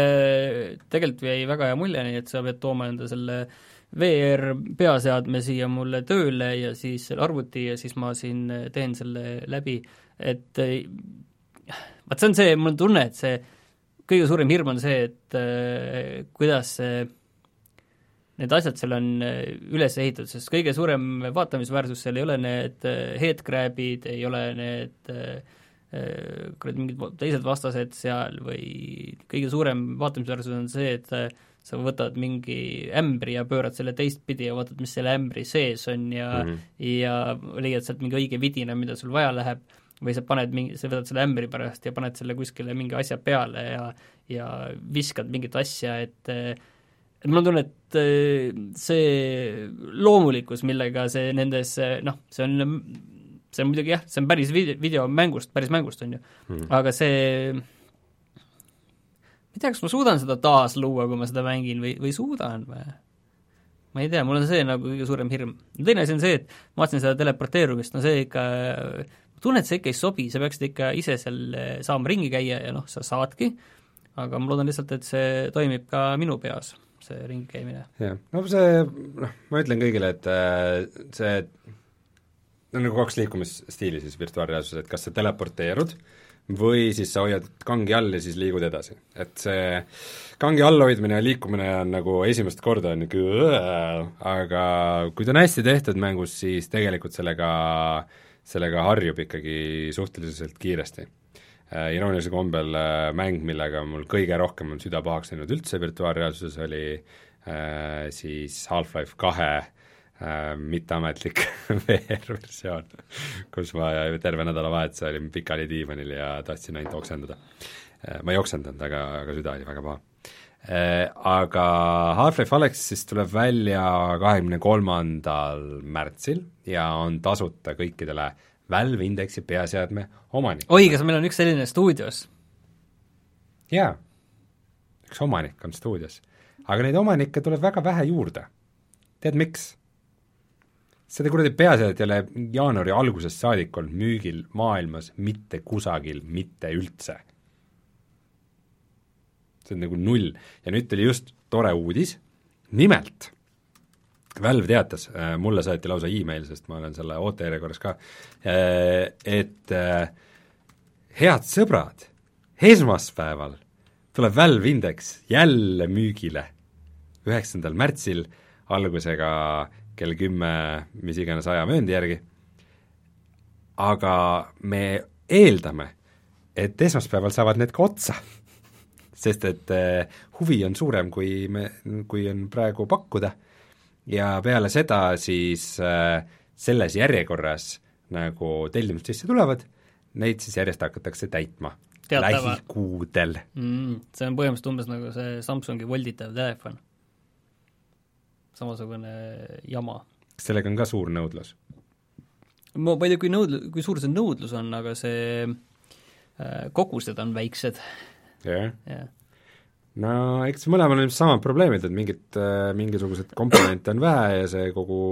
B: tegelikult jäi väga hea mulje, nii et sa pead tooma enda selle VR peaseadme siia mulle tööle ja siis selle arvuti ja siis ma siin teen selle läbi, et vaat see on see, mul on tunne, et see kõige suurem hirm on see, et äh, kuidas see need asjad seal on üles ehitatud, sest kõige suurem vaatamisväärsus seal ei ole need headcrab'id, ei ole need kuradi mingid teised vastased seal või kõige suurem vaatamisväärsus on see, et sa võtad mingi ämbri ja pöörad selle teistpidi ja vaatad, mis selle ämbri sees on ja mm -hmm. ja leiad sealt mingi õige vidina, mida sul vaja läheb, või sa paned mingi, sa võtad selle ämbri pärast ja paned selle kuskile mingi asja peale ja ja viskad mingit asja, et et mul on tunne, et see loomulikkus, millega see nendes noh, see on see on muidugi jah, see on päris video, videomängust, päris mängust, on ju hmm., aga see ei tea, kas ma suudan seda taasluua, kui ma seda mängin või, või suudan või? ma ei tea, mul on see nagu kõige suurem hirm. teine asi on see, et ma vaatasin seda teleporteerumist, no see ikka, ma tunnen, et see ikka ei sobi, sa peaksid ikka ise seal saama ringi käia ja noh, sa saadki, aga ma loodan lihtsalt, et see toimib ka minu peas, see ringi käimine.
A: jah, no see, noh, ma ütlen kõigile, et äh, see on nagu kaks liikumisstiili siis virtuaalreaalsuses, et kas sa teleporteerud või siis sa hoiad kangi all ja siis liigud edasi. et see kangi all hoidmine ja liikumine on nagu esimest korda on niisugune aga kui ta on hästi tehtud mängus, siis tegelikult sellega, sellega harjub ikkagi suhteliselt kiiresti äh, iroonilisel kombel äh, mäng, millega mul kõige rohkem on süda pahaks läinud üldse virtuaalreaalsuses, oli äh, siis Half-Life kahe äh, mitteametlik VR-versioon, kus ma terve nädalavahetuse olin pikali diivanil ja tahtsin ainult oksendada äh,. ma ei oksendanud, aga, aga süda oli väga paha äh,. Aga Half-Life Alyx siis tuleb välja kahekümne kolmandal märtsil ja on tasuta kõikidele Valve Indexi peaseadme omanikele.
B: oi, kas meil on üks selline stuudios?
A: jaa, üks omanik on stuudios. aga neid omanikke tuleb väga vähe juurde. tead miks? Seda kuradi peaasjad ole jaanuari algusest saadik olnud müügil maailmas mitte kusagil, mitte üldse. see on nagu null. Ja nüüd tuli just tore uudis, nimelt Valve teatas, äh, mulle saeti lausa email, sest ma olen selle ootejärjekorras ka, äh, et äh, head sõbrad, esmaspäeval tuleb Valve Index jälle müügile, üheksandal märtsil, algusega kell kümme, mis iganes aja mööndi järgi, aga me eeldame, et esmaspäeval saavad need ka otsa. Sest et äh, huvi on suurem, kui me, kui on praegu pakkuda. Ja peale seda siis äh, selles järjekorras nagu tellimused sisse tulevad, neid siis järjest hakatakse täitma. Lähikuudel.
B: Mm,. See on põhimõtteliselt umbes nagu see Samsungi volditav telefon samasugune jama.
A: kas sellega on ka suur nõudlus?
B: ma ma ei tea, kui nõudl-, kui suur see nõudlus on, aga see äh, kogused on väiksed.
A: jah yeah. yeah.? no eks mõlemal on ilmselt samad probleemid, et mingit äh,, mingisugused komponente on vähe ja see kogu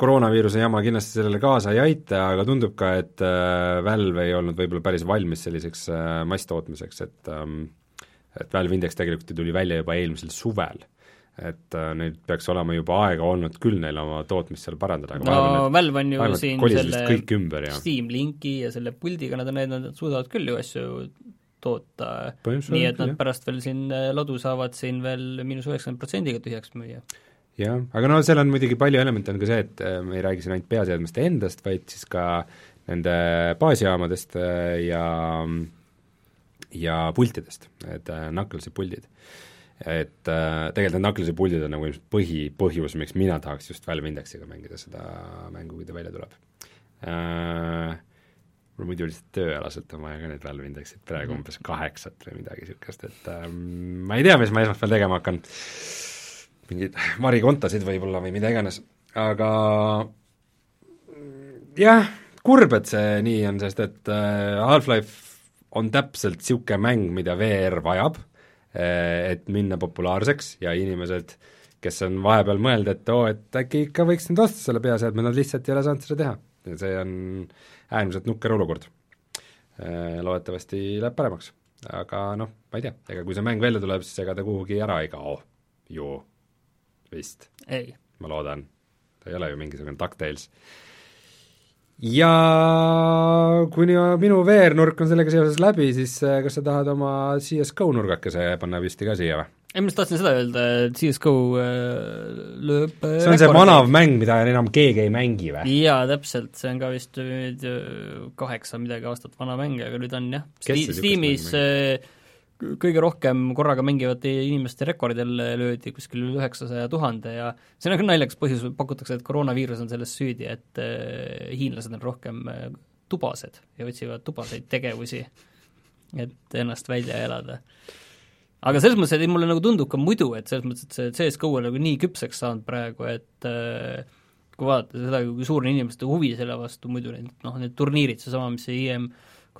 A: koroonaviiruse jama kindlasti sellele kaasa ei aita, aga tundub ka, et äh, Valve ei olnud võib-olla päris valmis selliseks äh, masstootmiseks, et ähm, et Valve Index tegelikult ju tuli välja juba eelmisel suvel et äh, neil peaks olema juba aega olnud küll neil oma tootmist seal parandada,
B: aga no Valve on ju siin selle
A: kõik ümber ja
B: Steam Linki ja selle puldiga nad on näidanud, et nad suudavad küll ju asju toota, nii et nad jah. pärast veel siin äh, ladu saavad siin veel miinus üheksakümmend protsendiga tühjaks müüa.
A: jah, aga no seal on muidugi palju elemente, on ka see, et äh, me ei räägi siin ainult peaseadmeste endast, vaid siis ka nende baasjaamadest ja ja pultidest, need knucklesid puldid et äh, tegelikult need Knuckles'i puldid on nagu ilmselt põhi, põhjus, miks mina tahaks just Valve Indexiga mängida seda mängu, kui ta välja tuleb äh,. mul muidu lihtsalt tööalaselt on vaja ka neid Valve Indexit praegu mm. umbes kaheksat või midagi niisugust, et äh, ma ei tea, mis ma esmaspäeval tegema hakkan, mingeid varikontosid võib-olla või mida iganes, aga jah, kurb, et see nii on, sest et äh, Half-Life on täpselt niisugune mäng, mida VR vajab et minna populaarseks ja inimesed, kes on vahepeal mõelnud, et oo, et äkki ikka võiks nüüd osta selle peaseadme, nad lihtsalt ei ole saanud seda teha. ja see on äärmiselt nukker olukord. Eh, loodetavasti läheb paremaks. aga noh, ma ei tea, ega kui see mäng välja tuleb, siis ega ta kuhugi ära ei kao ju vist,
B: ei.
A: ma loodan. ta ei ole ju mingisugune DuckTales. Ja kuni minu VR-nurk on sellega seoses läbi, siis äh, kas sa tahad oma CS GO nurgakese panna püsti ka siia või?
B: ei, ma just tahtsin seda öelda, et CSGO äh, lööb
A: see on see vanav mäng, mida enam keegi ei mängi või?
B: jaa, täpselt, see on ka vist äh, kaheksa midagi aastat vana mäng, aga nüüd on jah, Steamis äh, kõige rohkem korraga mängivate inimeste rekordil löödi kuskil üle üheksasaja tuhande ja see on ka naljakas põhjus, pakutakse, et koroonaviirus on selles süüdi, et hiinlased on rohkem tubased ja otsivad tubaseid tegevusi, et ennast välja elada. Aga selles mõttes, et mulle nagu tundub ka muidu, et selles mõttes, et see CS-GO on nagu nii küpseks saanud praegu, et äh, kui vaadata seda, kui suur on inimeste huvi selle vastu, muidu need noh, need turniirid, seesama, mis see IM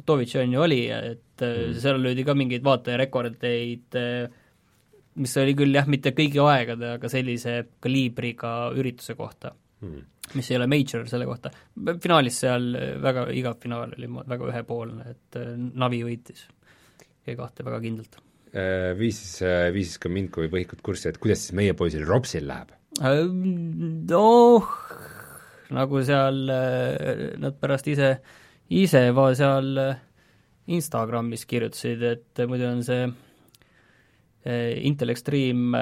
B: Kotovitš on ju oli, et äh, mm. seal löödi ka mingeid vaatajarekordeid äh,, mis oli küll jah, mitte kõigi aegade, aga sellise kaliibriga ürituse kohta mm., mis ei ole major selle kohta. finaalis seal väga, igav finaal oli väga ühepoolne, et äh, Navi võitis G2 väga kindlalt
A: Äh, viisis, äh, viisis ka mind kui põhikut kurssi, et kuidas siis meie poisil Ropsil läheb?
B: Äh, noh, nagu seal nad pärast ise, ise va seal Instagramis kirjutasid, et muidu on see Intel Extreme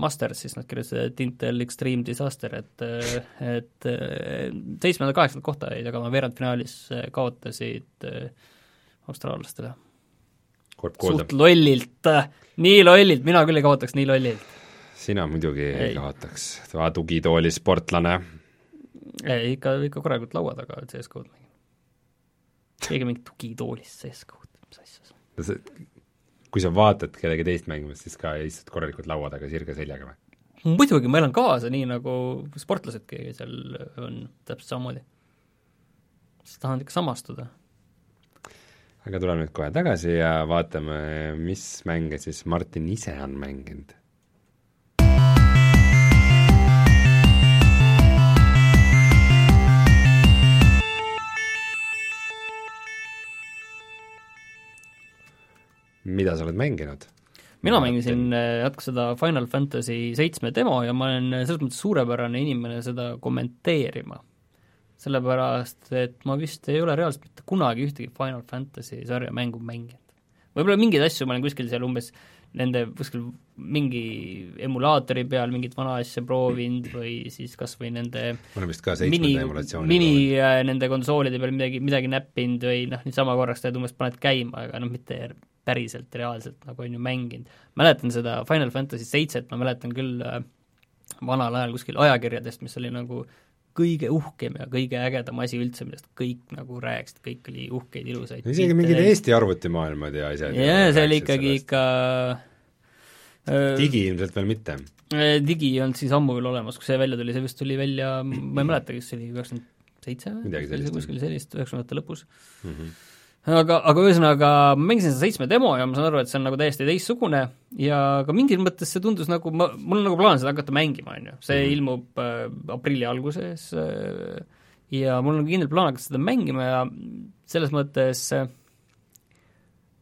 B: Masters, siis nad kirjutasid, et Intel Extreme Disaster, et et seitsmenda-kaheksandat kohta jäid, aga veerandfinaalis kaotasid austraallastele suht lollilt, nii lollilt, mina küll ei kaotaks nii lollilt.
A: sina muidugi ei, ei kaotaks, tugitooli sportlane.
B: ei, ikka, ikka korralikult laua taga CS-GO-d mängin. Keegi mingit tugitoolist CS-GO-d, mis asja see on?
A: kui sa vaatad kedagi teist mängimas, siis ka istud korralikult laua taga sirge seljaga või?
B: muidugi, ma elan kaasa, nii nagu sportlasedki seal on täpselt samamoodi. siis tahan ikka samastuda
A: aga tuleme nüüd kohe tagasi ja vaatame, mis mänge siis Martin ise on mänginud. Mida sa oled mänginud?
B: mina mängisin äh, natuke seda Final Fantasy seitsme demo ja ma olen selles mõttes suurepärane inimene seda kommenteerima sellepärast et ma vist ei ole reaalselt mitte kunagi ühtegi Final Fantasy sarja mängu mänginud. võib-olla mingeid asju ma olen kuskil seal umbes nende kuskil mingi emulaatori peal mingit vana asja proovinud või siis kas või nende
A: emulatsiooni
B: mini äh, nende konsoolide peal midagi, midagi näppinud või noh, niisama korraks tead, umbes paned käima, aga noh, mitte päriselt, reaalselt nagu on ju mänginud. mäletan seda Final Fantasy seitset, ma mäletan küll äh, vanal ajal kuskil ajakirjadest, mis oli nagu kõige uhkem ja kõige ägedam asi üldse, millest kõik nagu rääkisid, kõik oli uhkeid, ilusaid
A: isegi mingid Eesti arvutimaailmad ja asjad
B: jaa, see oli ikkagi ikka
A: äh, digi ilmselt veel mitte?
B: Äh, digi ei olnud siis ammu veel olemas, kui see välja tuli, see vist tuli välja, ma ei mäleta, kas see oli üheksakümmend seitse või? kuskil sellist, üheksakümnendate lõpus mm. -hmm aga, aga ühesõnaga, ma mängisin seda seitsme demo ja ma saan aru, et see on nagu täiesti teistsugune ja ka mingis mõttes see tundus nagu, ma, mul on nagu plaan seda hakata mängima, on ju, see mm -hmm. ilmub äh, aprilli alguses äh, ja mul on kindel plaan hakata seda mängima ja selles mõttes äh,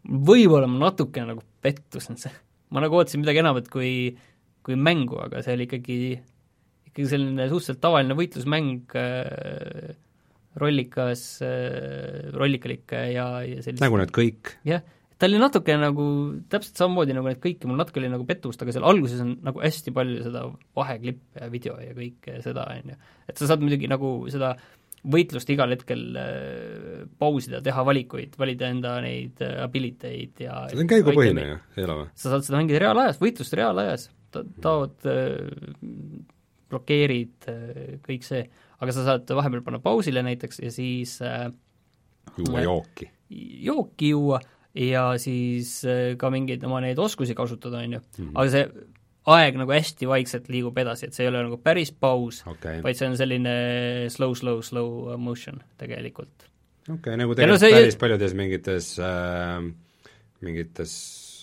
B: võib-olla ma natukene nagu pettusin, see, ma nagu ootasin midagi enamat kui, kui mängu, aga see oli ikkagi, ikkagi selline suhteliselt tavaline võitlusmäng äh, rollikas, äh, rollikalik ja, ja sellist
A: nagu need kõik?
B: jah, ta oli natuke nagu, täpselt samamoodi nagu need kõik ja mul natuke oli nagu pettust, aga seal alguses on nagu hästi palju seda vaheklippe ja video ja kõike seda, on ju. et sa saad muidugi nagu seda võitlust igal hetkel äh, pausida, teha valikuid, valida enda neid äh, ability eid ja
A: see on käigupõhine ju, või?
B: sa saad seda mängida reaalajas, võitlust reaalajas, taod äh,, blokeerid kõik see aga sa saad vahepeal panna pausile näiteks ja siis äh,
A: juua jooki.
B: jooki juua ja siis äh, ka mingeid oma neid oskusi kasutada, on ju, mhm. aga see aeg nagu hästi vaikselt liigub edasi, et see ei ole nagu päris paus
A: okay.,
B: vaid see on selline slow, slow, slow motion tegelikult.
A: okei okay,, nagu tegelikult no see... päris paljudes mingites äh, mingites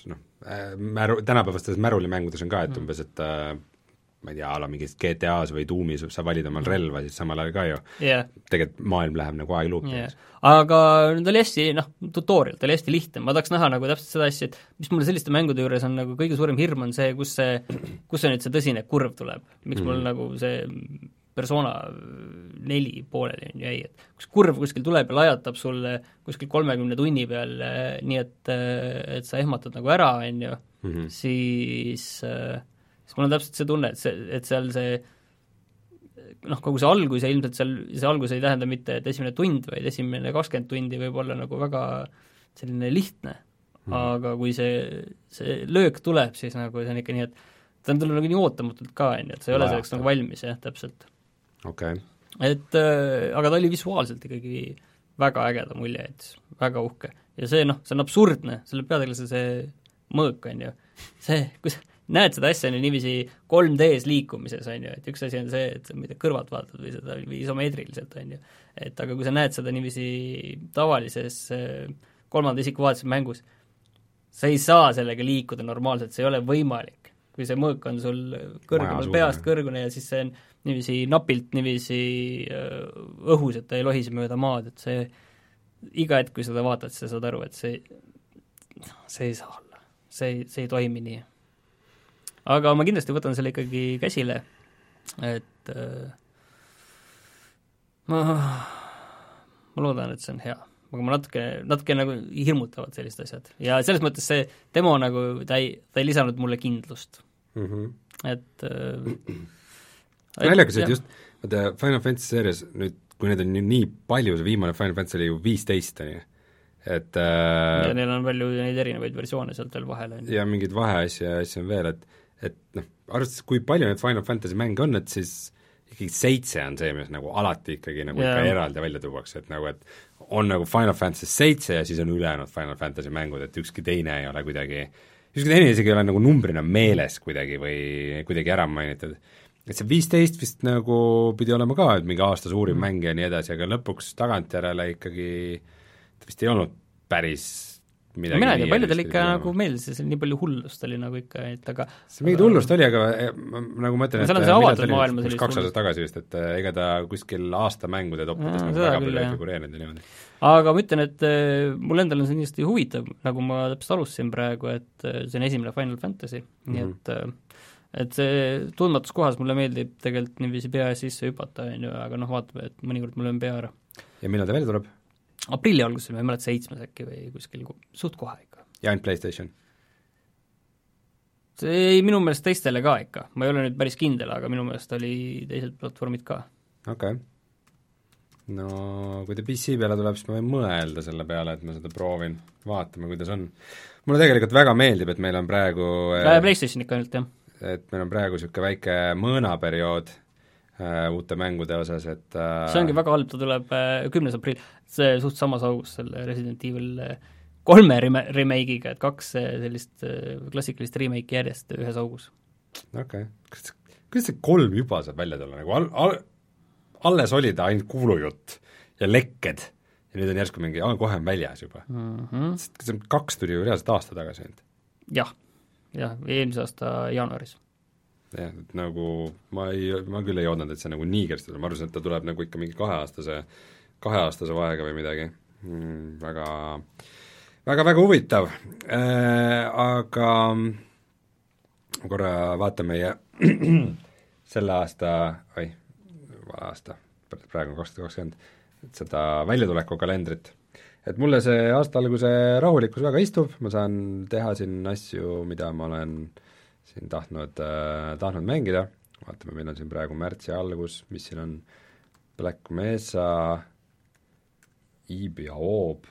A: noh äh,, märu, tänapäevastes märulimängudes on ka, et mm. umbes, et äh, ma ei tea, a la mingis GTA-s või Doomis sa valid omal relva, siis samal ajal ka ju
B: jah
A: tegelikult maailm läheb nagu aegluupi
B: yeah.. aga ta oli hästi, noh, tutorial, ta oli hästi lihtne, ma tahaks näha nagu täpselt seda asja, et mis mulle selliste mängude juures on nagu kõige suurem hirm, on see, kus see, kus see nüüd see tõsine kurv tuleb. miks mul
A: Mhm.
B: nagu see persona neli pooleli on jäi, et kus kurv kuskil tuleb ja lajatab sulle kuskil kolmekümne tunni peal, nii et, et sa ehmatad nagu ära, on ju,
A: mm. -hmm.
B: Siis, mul on täpselt see tunne, et see, et seal see noh, kogu see algus ja ilmselt seal, see algus ei tähenda mitte, et esimene tund, vaid esimene kakskümmend tundi võib olla nagu väga selline lihtne mm., aga kui see, see löök tuleb, siis nagu see on ikka nii, et ta on tulnud nagu nii ootamatult ka, on ju, et sa ei ole selleks nagu valmis, jah, täpselt
A: okei okay.,
B: et äh, aga ta oli visuaalselt ikkagi väga ägeda mulje jättis, väga uhke. ja see noh, see on absurdne, selle peategelase see mõõk, on ju, see, kui sa näed seda asja on ju niiviisi 3D-s liikumises, on ju, et üks asi on see, et tea, kõrvalt vaatad või seda isomeetriliselt, on ju, et aga kui sa näed seda niiviisi tavalises äh, kolmanda isiku vaatuse mängus, sa ei saa sellega liikuda normaalselt, see ei ole võimalik. kui see mõõk on sul kõrgemal peast kõrgune ja siis see on niiviisi napilt niiviisi äh, õhus, et ta ei lohise mööda maad, et see iga hetk, kui seda vaatad, sa saad aru, et see, see ei saa olla, see ei, see ei toimi nii. Aga ma kindlasti võtan selle ikkagi käsile, et äh, ma, ma loodan, et see on hea. aga ma natuke, natuke nagu hirmutavad sellised asjad ja selles mõttes see demo nagu, ta ei, ta ei lisanud mulle kindlust,
A: mm. -hmm.
B: et äh,
A: naljakas, et just vaata Final Fantasy seerias nüüd, kui neid on ju nii palju, see viimane Final Fantasy oli ju viisteist, on ju, et
B: ja
A: äh,
B: neil on palju neid erinevaid versioone sealt veel vahel, on ju.
A: ja mingeid vaheasju ja asju on veel, et et noh, arvestades, kui palju neid Final Fantasy mänge on, et siis ikkagi seitse on see, mis nagu alati ikkagi nagu
B: Jaa.
A: ikka eraldi välja tuuakse, et nagu et on nagu Final Fantasy seitse ja siis on ülejäänud Final Fantasy mängud, et ükski teine ei ole kuidagi ükski teine isegi ei ole nagu numbrina meeles kuidagi või kuidagi ära mainitud. et see viisteist vist nagu pidi olema ka, et mingi aasta suurim mm. mäng ja nii edasi, aga lõpuks tagantjärele ikkagi ta vist ei olnud päris midagi
B: mina ei tea,
A: erilist
B: ikka nagu meeldis ja seal nii palju hullust oli nagu ikka, et aga
A: see mingit hullust oli, aga eh, nagu ma ütlen,
B: No seal on
A: et
B: see avatud
A: Umbes
B: sellist
A: kaks aastat tagasi vist, et eh, ega ta kuskil aasta mängude toppides nagu väga palju ei figureerinud ja niimoodi.
B: aga ma ütlen, et eh, mul endal on see kindlasti huvitav, nagu ma täpselt alustasin praegu, et eh, see on esimene Final Fantasy mm, -hmm. nii
A: Mhm.
B: et eh, et see tundmatus kohas mulle meeldib tegelikult niiviisi pea ees sisse hüpata, on ju, aga noh, vaatame, et mõnikord mul on pea ära.
A: ja millal ta välja tuleb?
B: Aprilli alguses, ma ei mäleta, seitsmes äkki või kuskil ku- suht kohe ikka.
A: ja ainult PlayStation?
B: see ei, minu meelest teistele ka ikka, ma ei ole nüüd päris kindel, aga minu meelest oli teised platvormid ka.
A: okei okay. no kui ta PC peale tuleb, siis ma võin mõelda selle peale, et ma seda proovin, vaatame, kuidas on. mulle tegelikult väga meeldib, et meil on praegu
B: Äh, PlayStation ikka ainult, jah.
A: et meil on praegu niisugune väike mõõnaperiood äh, uute mängude osas, et äh,
B: see ongi väga halb, ta tuleb kümnes aprill, see suht samas augus selle Resident Evil äh, kolme rem-, remake'iga, et kaks äh, sellist äh, klassikalist remake'i järjest ühes augus.
A: okei okay., kuidas, kuidas see kolm juba saab välja tulla, nagu al-, al-, alles oli ta ainult kuulujutt ja lekked ja nüüd on järsku mingi, kohe on väljas juba
B: mm. -hmm.
A: kaks tuli ju reaalselt aasta tagasi ainult.
B: jah, jah, eelmise aasta jaanuaris.
A: jah, et nagu ma ei, ma küll ei oodanud, et see nagu nii kersti tuleb, ma arvasin, et ta tuleb nagu ikka mingi kaheaastase, kaheaastase vahega või midagi. Mm,, väga väga, väga huvitav. Äh,, aga korra vaatan meie selle aasta, oi, vale aasta, praegu on kaks tuhat kakskümmend, et seda väljatuleku kalendrit. et mulle see aasta alguse rahulikkus väga istub, ma saan teha siin asju, mida ma olen siin tahtnud äh,, tahtnud mängida, vaatame, meil on siin praegu märtsi algus, mis siin on, Black Mesa, Iibi ja Hoob,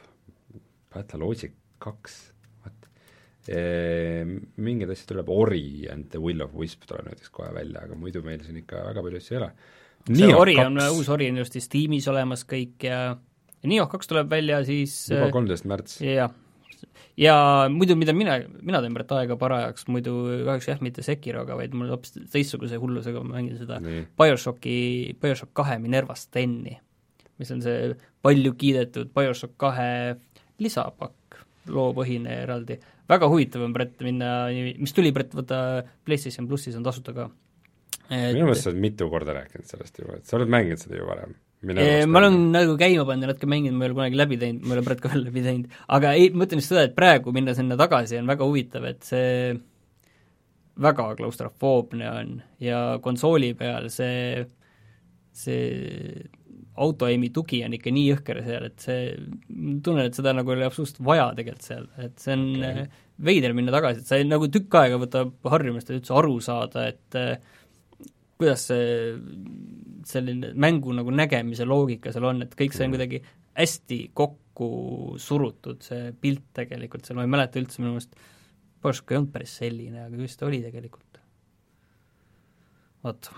A: Battlelogic kaks, vot. Mingeid asju tuleb, Ori and the Will of Wisp tuleb näiteks kohe välja, aga muidu meil siin ikka väga palju asju ei ole.
B: see Ori on, uus Ori on ilusti Steamis olemas kõik ja Nioh kaks tuleb välja siis
A: juba kolmteist märts.
B: jah, ja muidu, mida mina, mina teen praegu aega parajaks, muidu kahjuks jah, mitte Sekiroga, vaid mul hoopis teistsuguse hullusega ma mängin seda
A: nii,
B: BioShocki, BioShock kahe Minervast Tenni, mis on see palju kiidetud BioShock kahe lisapakk, loopõhine eraldi. väga huvitav on Brett minna, mis tuli Brett võtta PlayStation plussis on tasuta ka.
A: minu meelest sa oled mitu korda rääkinud sellest juba, et sa oled mänginud seda ju varem.
B: ma olen nagu käima pannud ja natuke mänginud, ma ei ole kunagi läbi teinud, ma ei ole praegu ka veel läbi teinud, aga ei, ma ütlen just seda, et praegu minna sinna tagasi on väga huvitav, et see väga klaustrofoobne on ja konsooli peal see, see autoaimi tugi on ikka nii jõhker seal, et see, tunnen, et seda nagu oli absoluutselt vaja tegelikult seal, et see on okay. veider minna tagasi, et see nagu tükk aega võtab harjumist, et üldse aru saada, et äh, kuidas see selline mängu nagu nägemise loogika seal on, et kõik see on kuidagi hästi kokku surutud, see pilt tegelikult seal, ma ei mäleta üldse, minu meelest Porsche ei olnud päris selline, aga kuidas ta oli tegelikult? vot.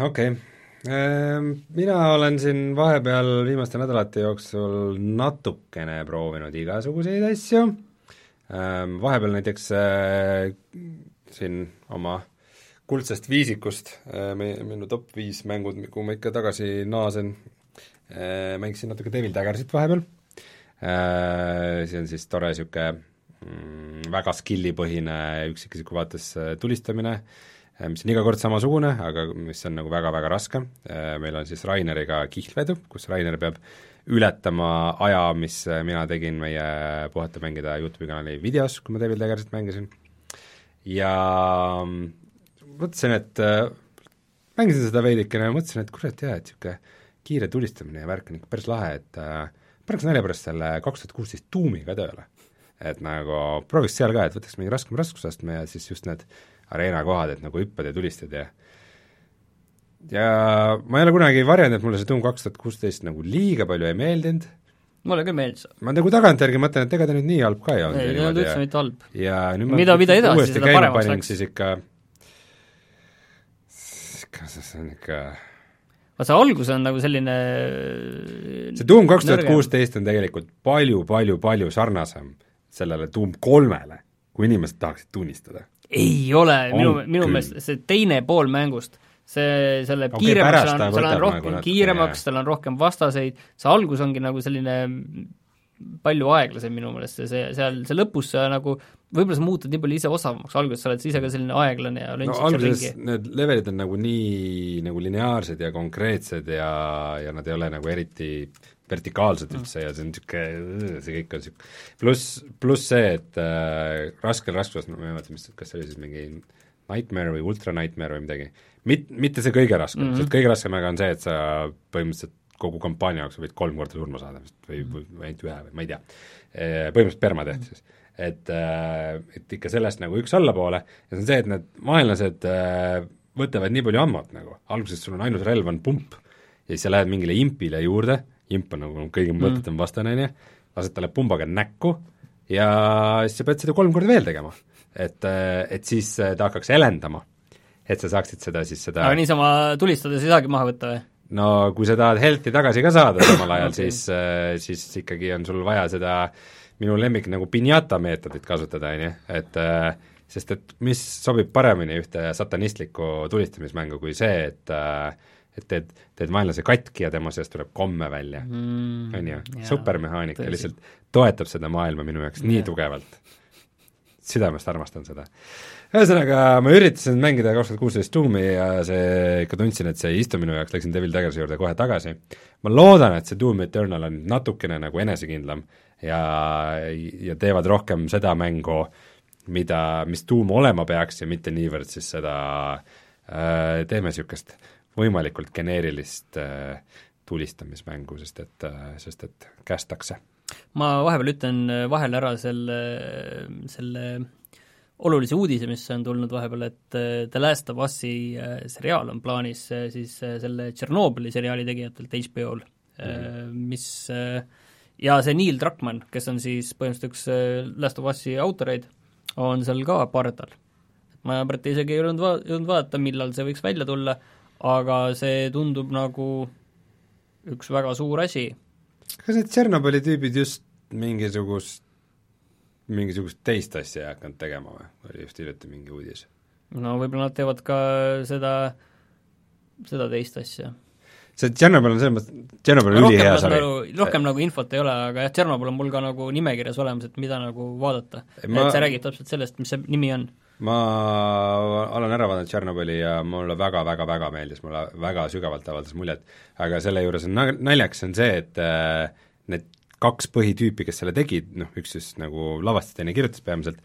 A: okei okay mina olen siin vahepeal viimaste nädalate jooksul natukene proovinud igasuguseid asju, ehm, vahepeal näiteks äh, siin oma kuldsest viisikust äh,, meie, minu top viis mängud, kuhu ma ikka tagasi naasen äh,, mängisin natuke Devil Daggersit vahepeal. See on siis tore niisugune mm, väga skillipõhine üksikisiku vaates tulistamine mis on iga kord samasugune, aga mis on nagu väga-väga raske, äh, meil on siis Raineriga kihlvedu, kus Rainer peab ületama aja, mis äh, mina tegin meie Puhata mängida Youtube'i kanali videos, kui ma Devil Daggersit mängisin, ja mm, mõtlesin, et mängisin seda veidikene ja mõtlesin, et kurat jaa, et niisugune kiire tulistamine ja värk on ikka päris lahe, et äh, paneks nalja pärast selle kaks tuhat kuusteist Doomi ka tööle. et nagu prooviks seal ka, et võtaks mingi raskema raskusastme ja siis just need äh, areena kohad, et nagu hüppad ja tulistad ja ja ma ei ole kunagi varjanud, et mulle see Doom kaks tuhat kuusteist nagu liiga palju ei meeldinud,
B: mulle ka meeldis.
A: ma nagu tagantjärgi mõtlen, et ega ta nüüd nii halb ka ei olnud.
B: ei, ta ei olnud üldse mitte halb.
A: ja nüüd
B: mida, mida edasi, seda paremaks läks.
A: siis ikka, ikka see on ikka
B: vaat see algus on nagu selline
A: see Doom kaks tuhat kuusteist on tegelikult palju-palju-palju sarnasem sellele Doom kolmele, kui inimesed tahaksid tunnistada
B: ei ole, minu, minu meelest see teine pool mängust, see, selle okay, kiiremaks, seal on, seal on rohkem nagu kiiremaks, seal on rohkem vastaseid, see algus ongi nagu selline palju aeglasem minu meelest ja see, seal, see lõpus sa nagu, võib-olla sa muutud nii palju ise osavamaks, alguses sa oled ise ka selline aeglane ja
A: no alguses need levelid on nagu nii nagu lineaarsed ja konkreetsed ja, ja nad ei ole nagu eriti vertikaalsed mm. üldse ja see on niisugune, see kõik on niisugune, pluss, pluss see, et äh, raskel raskusel, ma ei mäleta, mis, kas see oli siis mingi Nightmare või Ultra Nightmare või midagi, mit-, mitte see kõige raskem mm, -hmm. sest kõige raskem aga on see, et sa põhimõtteliselt kogu kampaania jooksul võid kolm korda surma saada vist või, või ainult ühe või ma ei tea. Põhimõtteliselt permadeath siis. et, äh, et ikka sellest nagu üks allapoole ja see on see, et need vaenlased äh, võtavad nii palju ammut nagu, alguses sul on ainus relv on pump ja siis sa lähed mingile impile juurde imp on nagu kõige mm. mõttetum vastane, on ju, lased talle pumbaga näkku ja siis sa pead seda kolm korda veel tegema. et, et siis ta hakkaks helendama. et sa saaksid seda siis seda
B: aga niisama tulistades ei saagi maha võtta või?
A: no kui sa tahad health'i tagasi ka saada samal ajal okay., siis, siis ikkagi on sul vaja seda minu lemmik nagu pinjata meetodit kasutada, on ju, et sest et mis sobib paremini ühte satanistlikku tulistamismängu kui see, et äh, et teed, teed vaenlase katki ja tema seast tuleb komme välja mm,, on ju, supermehaanika lihtsalt toetab seda maailma minu jaoks nii tugevalt. südamest armastan seda. ühesõnaga, ma üritasin mängida kaks tuhat kuusteist Doomi ja see, ikka tundsin, et see ei istu minu jaoks, läksin Devil Daggersi juurde kohe tagasi. ma loodan, et see Doom Eternal on natukene nagu enesekindlam ja, ja teevad rohkem seda mängu, mida, mis Doom olema peaks ja mitte niivõrd siis seda äh, teeme niisugust võimalikult geneerilist äh, tulistamismängu, sest et äh,, sest et kästakse.
B: ma vahepeal ütlen äh, vahele ära selle, selle olulise uudise, mis on tulnud vahepeal, et äh, The Last of Us'i seriaal on plaanis siis selle Tšernobõli seriaali tegijatelt HBO-l mm, -hmm. mis ja see Neil Druckmann, kes on siis põhimõtteliselt üks Last of Us'i autoreid, on seal ka pardal. ma praegu isegi ei jõudnud va-, jõudnud vaadata, millal see võiks välja tulla, aga see tundub nagu üks väga suur asi.
A: kas need Tšernobõli tüübid just mingisugust, mingisugust teist asja ei hakanud tegema või? oli just hiljuti mingi uudis.
B: no võib-olla nad teevad ka seda, seda teist asja
A: see Tšernobõl on selles mõttes, Tšernobõl on ülihea
B: sari. Rohkem nagu infot ei ole, aga jah, Tšernobõl on mul ka nagu nimekirjas olemas, et mida nagu vaadata ma.... et see räägib täpselt sellest, mis see nimi on
A: ma olen ära vaadanud Tšernobõli ja mulle väga-väga-väga meeldis, mulle väga sügavalt avaldas muljet, aga selle juures on na-, naljakas on see, et äh, need kaks põhitüüpi, kes selle tegid, noh üks siis nagu lavastas, teine kirjutas peamiselt,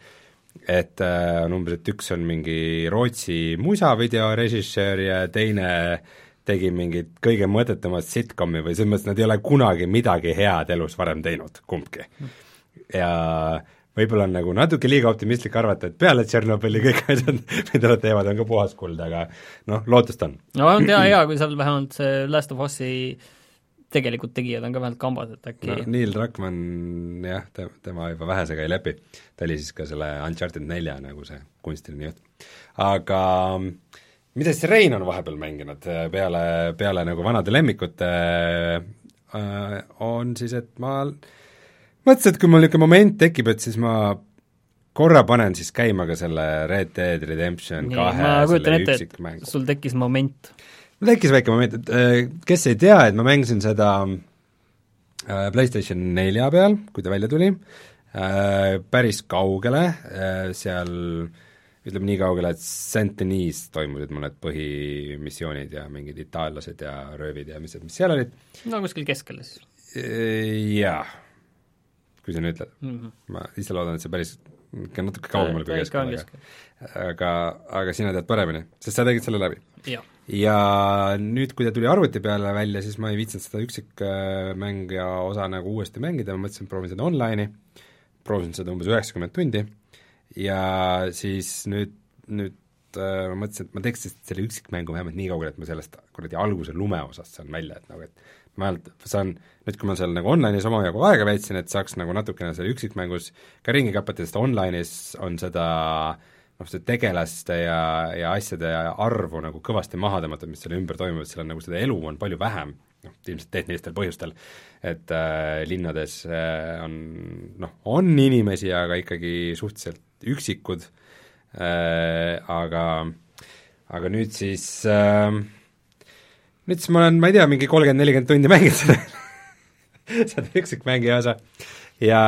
A: et äh, on umbes, et üks on mingi Rootsi musavideo režissöör ja teine tegi mingit kõige mõttetumat sitcomi või selles mõttes nad ei ole kunagi midagi head elus varem teinud, kumbki. ja võib-olla on nagu natuke liiga optimistlik arvata, et peale Tšernobõli kõik asjad, mida nad teevad, on ka puhas kuld, aga noh, lootust on.
B: no on hea, hea, kui seal vähemalt see Last of Us'i tegelikult tegijad on ka vähemalt kambad, et äkki
A: no, Neil Druckmann jah, te, tema juba vähesega ei lepi. ta oli siis ka selle Uncharted nelja nagu see kunstiline juht. aga mida siis Rein on vahepeal mänginud peale, peale nagu vanade lemmikute äh, on siis, et ma mõtlesin, et kui mul niisugune moment tekib, et siis ma korra panen siis käima ka selle Red Dead Redemption kahe selle üksikmängu.
B: sul tekkis moment
A: mul tekkis väike moment, et äh, kes ei tea, et ma mängisin seda äh, PlayStation nelja peal, kui ta välja tuli, äh, päris kaugele, seal ütleme nii kaugele, et Saint-Denis toimusid mul need põhimissioonid ja mingid itaallased ja röövid ja mis, mis seal olid.
B: no kuskil keskel siis?
A: Jaa, kui sa nii ütled mm. -hmm. ma ise loodan, et see päris ikka natuke kaugemal kui keskel, aga aga, sina tead paremini, sest sa tegid selle läbi. ja nüüd, kui ta tuli arvuti peale välja, siis ma ei viitsinud seda üksikmängija osa nagu uuesti mängida, ma mõtlesin, proovin seda online'i, proovisin seda umbes üheksakümmend tundi ja siis nüüd, nüüd äh, ma mõtlesin, et ma teeks selle üksikmängu vähemalt nii kaugele, et ma sellest kuradi alguse lumeosast saan välja, et nagu et ma ainult saan, nüüd kui ma seal nagu online'is omajagu aega veetsin, et saaks nagu natukene seal üksikmängus ka ringi käpata, sest online'is on seda noh, see tegelaste ja, ja asjade arvu nagu kõvasti maha tõmmatud, mis selle ümber toimub, et seal on nagu seda elu on palju vähem, noh, ilmselt tehnilistel põhjustel, et äh, linnades äh, on noh, on inimesi, aga ikkagi suhteliselt üksikud äh,, aga aga nüüd siis äh, nüüd siis ma olen, ma ei tea, mingi kolmkümmend, nelikümmend tundi mänginud seda seda üksikmängija osa ja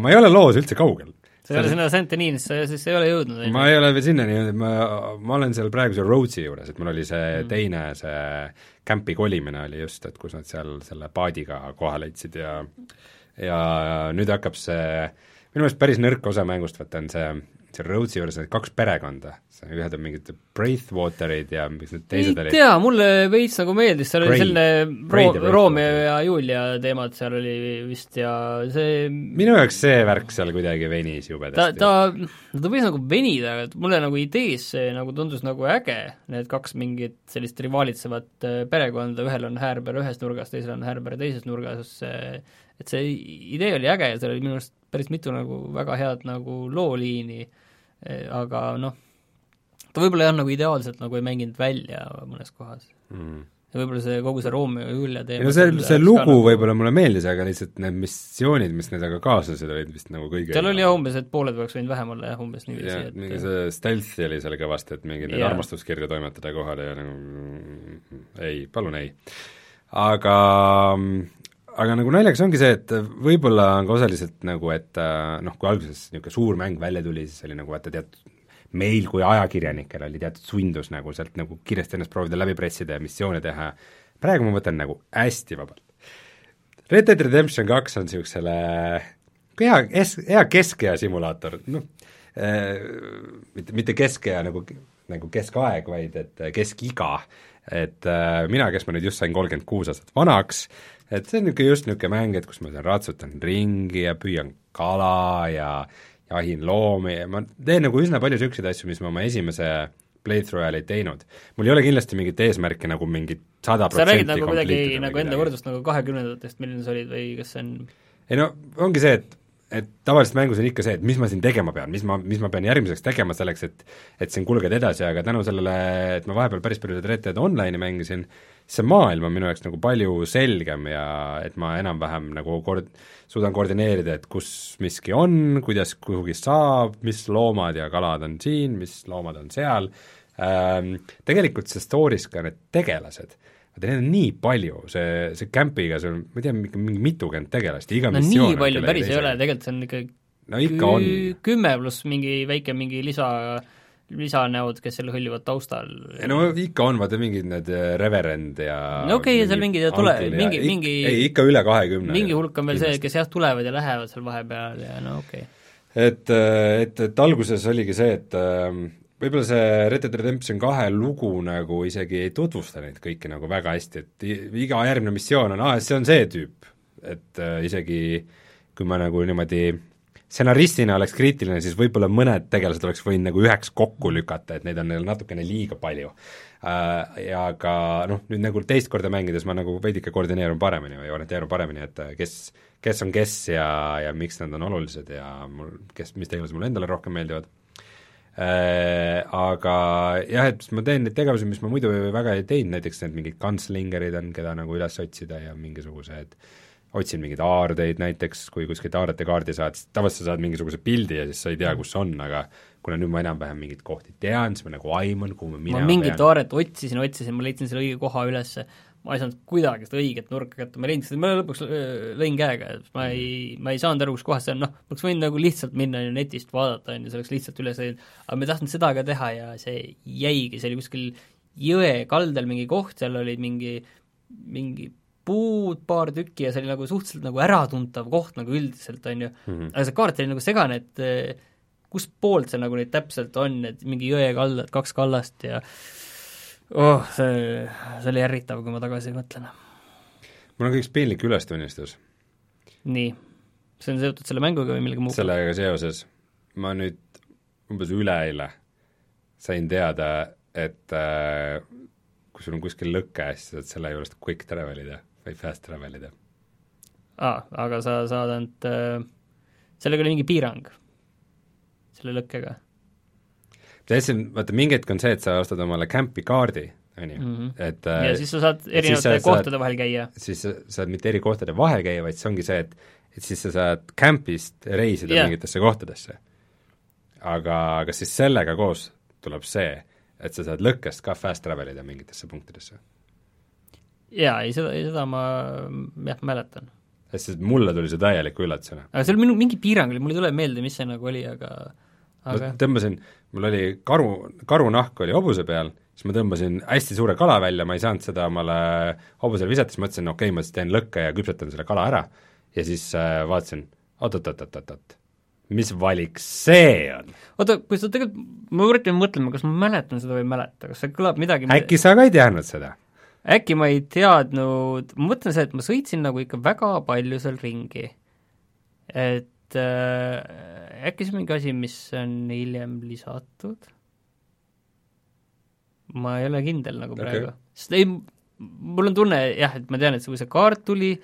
A: ma ei ole loos üldse kaugel.
B: sa ei ole sinna Saint-Denis'isse siis ei ole jõudnud?
A: ma ei ole veel sinnani jõudnud, ma, ma olen seal praeguse Rhodesi juures, et mul oli see mm. teine, see kämpi kolimine oli just, et kus nad seal selle paadiga koha leidsid ja ja nüüd hakkab see, minu meelest päris nõrk osa mängust, vaata, on see seal Rhodesi juures on kaks perekonda, ühed on mingid Braithwaterid ja mis need teised olid?
B: ei tea, mulle veits nagu meeldis, seal oli selline Ro-, Romeo ja Julia teemad seal oli vist ja see
A: minu jaoks see värk seal kuidagi venis jubedasti.
B: ta, ta, ta võis nagu venida, aga mulle nagu idees see nagu tundus nagu äge, need kaks mingit sellist rivaalitsevat äh, perekonda, ühel on häärber ühes nurgas, teisel on häärber teises nurgas, et see idee oli äge ja seal oli minu arust päris mitu nagu väga head nagu looliini, eh, aga noh, ta võib-olla jah, nagu ideaalselt nagu ei mänginud välja mõnes kohas mm. ja võib-olla see, kogu see Romeo ja Julia teema
A: no see, see lugu nagu... võib-olla mulle meeldis, aga lihtsalt need missioonid, mis nendega kaasnesid, olid vist nagu kõige
B: seal oli jah umbes, et pooled oleks võinud vähem olla jah, umbes niiviisi,
A: et mingi see stealth'i oli seal kõvasti, et mingeid neid armastuskirju toimetada kohale ja nagu mm, ei, palun ei. aga aga nagu naljakas ongi see, et võib-olla on ka osaliselt nagu, et äh, noh, kui alguses niisugune suur mäng välja tuli, siis oli nagu vaata teatud meil kui ajakirjanikel oli teatud sundus nagu sealt nagu kiiresti ennast proovida läbi pressida ja missioone teha, praegu ma võtan nagu hästi vabalt. Red Dead Redemption kaks on niisugusele hea, hea keskea simulaator, noh äh,, mitte, mitte keskea nagu, nagu keskaeg, vaid et keskiga. et äh, mina, kes ma nüüd just sain kolmkümmend kuus aastat vanaks, et see on niisugune just niisugune mäng, et kus ma seal ratsutan ringi ja püüan kala ja jahin loomi ja ma teen nagu üsna palju niisuguseid asju, mis ma oma esimese playthrough ajal ei teinud. mul ei ole kindlasti mingit eesmärki nagu mingit sada protsenti
B: sa räägid nagu kuidagi nagu enda võrdlust nagu kahekümnendatest, milline sa olid või kas see on
A: ei no ongi see, et et tavaliselt mängus on ikka see, et mis ma siin tegema pean, mis ma, mis ma pean järgmiseks tegema selleks, et et siin kulgeda edasi, aga tänu sellele, et ma vahepeal päris palju Red Dead Online'i mängisin, see maailm on minu jaoks nagu palju selgem ja et ma enam-vähem nagu kord-, suudan koordineerida, et kus miski on, kuidas kuhugi saab, mis loomad ja kalad on siin, mis loomad on seal ähm,, tegelikult see story's ka need tegelased, vaata neid on nii palju, see, see Campiga, see on, ma ei tea, mingi mitukümmend tegelast iga
B: no nii palju päris ei ole, tegelikult see on ikka
A: no ikka on.
B: kümme pluss mingi väike mingi lisa lisanäod, kes seal hõljuvad taustal.
A: ei no ikka on, vaata mingid need äh, reverend ja
B: no okei okay,, seal mingi tule, mingi, mingi
A: ei, ikka üle kahekümne.
B: mingi hulk on veel see, kes jah, tulevad ja lähevad seal vahepeal ja no okei okay.
A: et, äh, et, et alguses oligi see, et äh, võib-olla see Red Dead Redemption kahe lugu nagu isegi ei tutvusta neid kõiki nagu väga hästi, et iga järgmine missioon on, aa, see on see tüüp, et äh, isegi kui ma nagu niimoodi stsenaristina oleks kriitiline, siis võib-olla mõned tegelased oleks võinud nagu üheks kokku lükata, et neid on neil natukene liiga palju äh,. Ja ka noh, nüüd nagu teist korda mängides ma nagu veidike koordineerun paremini või orienteerun paremini, et äh, kes, kes on kes ja, ja miks nad on olulised ja mul, kes, mis tegelased mulle endale rohkem meeldivad Äh, aga jah, et ma teen neid tegevusi, mis ma muidu väga ei teinud, näiteks need mingid kantslingerid on, keda nagu üles otsida ja mingisugused otsin mingeid aardeid näiteks, kui kuskilt aarete kaardi saad, siis tavaliselt sa saad mingisuguse pildi ja siis sa ei tea, kus on, aga kuna nüüd ma enam-vähem mingeid kohti tean, siis ma nagu aiman, kuhu ma minema
B: ma mingit aaret otsisin, otsisin, ma leidsin selle õige koha üles, ma ei saanud kuidagi seda õiget nurka kätte, ma ei leidnud seda, ma lõpuks lõin käega, et ma ei, ma ei saanud aru, kus kohas see on, noh, ma oleks võinud nagu lihtsalt minna ja netist vaadata, on ju, see oleks lihtsalt üles leidnud, aga ma ei tahtnud seda ka teha ja see jäigi, see oli kuskil jõe kaldal mingi koht, seal oli mingi, mingi puud paar tükki ja see oli nagu suhteliselt nagu äratuntav koht nagu üldiselt, on ju mm, -hmm. aga see kaart oli nagu segane, et eh, kust poolt see nagu neid täpselt on, et mingi jõe kaldad, kaks kallast ja oh, see, see oli ärritav, kui ma tagasi mõtlen.
A: mul on ka üks piinlik ülestunnistus.
B: nii, see on seotud selle mänguga või millegi muuga?
A: sellega seoses, ma nüüd umbes üleeile sain teada, et äh, kui sul on kuskil lõke, siis saad selle juurest quick travel ida või fast travel ida.
B: aa, aga sa saad ainult äh,, sellega oli mingi piirang, selle lõkkega?
A: täitsa, vaata mingi hetk on see, et sa ostad omale camp'i kaardi, on ju,
B: Mhm.
A: et äh,
B: ja siis sa saad erinevate
A: sa
B: kohtade
A: saad-
B: vahel käia.
A: siis sa saad mitte eri kohtade vahel käia, vaid see ongi see, et et siis sa saad camp'ist reisida yeah. mingitesse kohtadesse. aga kas siis sellega koos tuleb see, et sa saad lõkkest ka fast travel ida mingitesse punktidesse?
B: Jaa, ei seda, seda ma jah, mäletan.
A: sest mulle tuli see täieliku üllatusena.
B: aga seal minu, mingi piirang oli, mul ei tule meelde, mis see nagu oli, aga
A: ma
B: aga
A: tõmbasin, mul oli karu, karunahk oli hobuse peal, siis ma tõmbasin hästi suure kala välja, ma ei saanud seda omale hobusele visata, siis mõtlesin, okei okay,, ma siis teen lõkke ja küpsetan selle kala ära ja siis äh, vaatasin, oot-oot-oot-oot-oot, mis valik see on?
B: oota, kui sa tegelikult, ma üritan mõtlema, kas ma mäletan seda või ei mäleta, kas see kõlab midagi
A: äkki sa ka ei teadnud seda?
B: Äkki ma ei teadnud, ma mõtlen see, et ma sõitsin nagu ikka väga palju seal ringi. et äh, äkki see on mingi asi, mis on hiljem lisatud? ma ei ole kindel nagu praegu okay., sest ei, mul on tunne jah, et ma tean, et see, kui see kaart tuli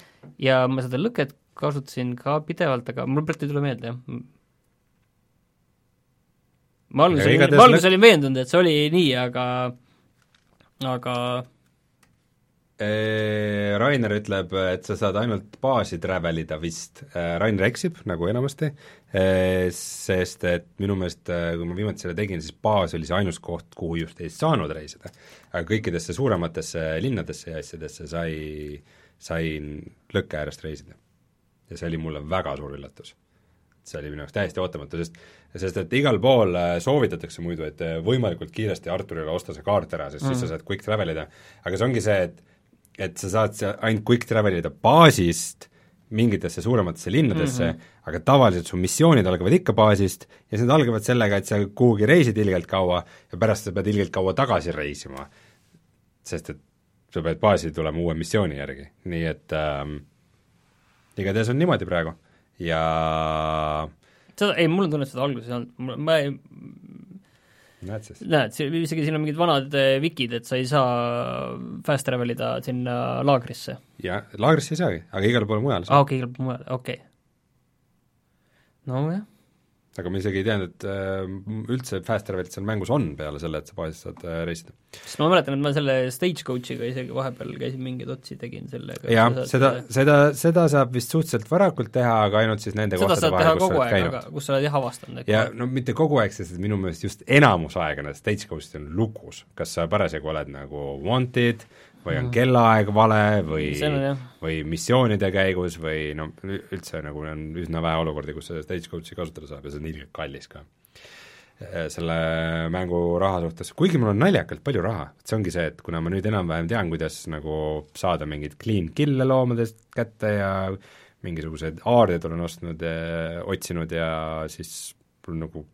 B: ja ma seda lõket kasutasin ka pidevalt, aga mul praegu ei tule meelde, jah. ma alguses olin, ma alguses olin veendunud, et see oli nii, aga aga
A: Rainer ütleb, et sa saad ainult baasi travel ida vist, Rainer eksib, nagu enamasti, sest et minu meelest, kui ma viimati selle tegin, siis baas oli see ainus koht, kuhu just ei saanud reisida. aga kõikidesse suurematesse linnadesse ja asjadesse sai, sain lõkke äärest reisida. ja see oli mulle väga suur üllatus. see oli minu jaoks täiesti ootamatu, sest sest et igal pool äh, soovitatakse muidu, et äh, võimalikult kiiresti Arturile osta see kaart ära, sest mm. siis sa saad quick travel ida. aga see ongi see, et et sa saad seal ainult quick travel ida baasist mingitesse suurematesse linnadesse mm, -hmm. aga tavaliselt su missioonid algavad ikka baasist ja siis nad algavad sellega, et sa kuhugi reisid ilgelt kaua ja pärast sa pead ilgelt kaua tagasi reisima. sest et sa pead baasi tulema uue missiooni järgi, nii et ähm, igatahes on niimoodi praegu ja
B: seda, ei, mul on tunne, et seda alguses ei olnud, ma ei,
A: näed siis.
B: näed, isegi siin on mingid vanad eh, vikid, et sa ei saa fast travel ida sinna laagrisse.
A: jah, laagrisse ei saagi, aga igale poole mujale
B: aa,
A: saab.
B: okei, igal pool mujal, okei okay.. nojah,
A: aga ma isegi ei teadnud, et äh, üldse fast travel'it seal mängus on peale selle, et sa baasist saad äh, reisida.
B: sest ma mäletan, et ma selle Stagecoachiga isegi vahepeal käisin mingeid otsi, tegin sellega.
A: jah, seda, seda, seda saab vist suhteliselt varakult teha, aga ainult siis nende
B: seda
A: kohtade vahel,
B: teha
A: kus sa
B: kogu
A: oled käinud.
B: aga kus sa oled jah avastanud, et
A: ja no mitte kogu aeg, sest minu meelest just enamus aega need stagecoach'id on lukus, kas sa parasjagu oled nagu wanted või on kellaaeg vale või või missioonide käigus või no üldse nagu on üsna vähe olukordi, kus seda stagecoach'i kasutada saab ja see on ilgelt kallis ka. äh, selle mängu raha suhtes, kuigi mul on naljakalt palju raha, see ongi see, et kuna ma nüüd enam-vähem tean, kuidas nagu saada mingeid clean kill'e loomadest kätte ja mingisugused aarded olen ostnud ja otsinud ja siis mul nagu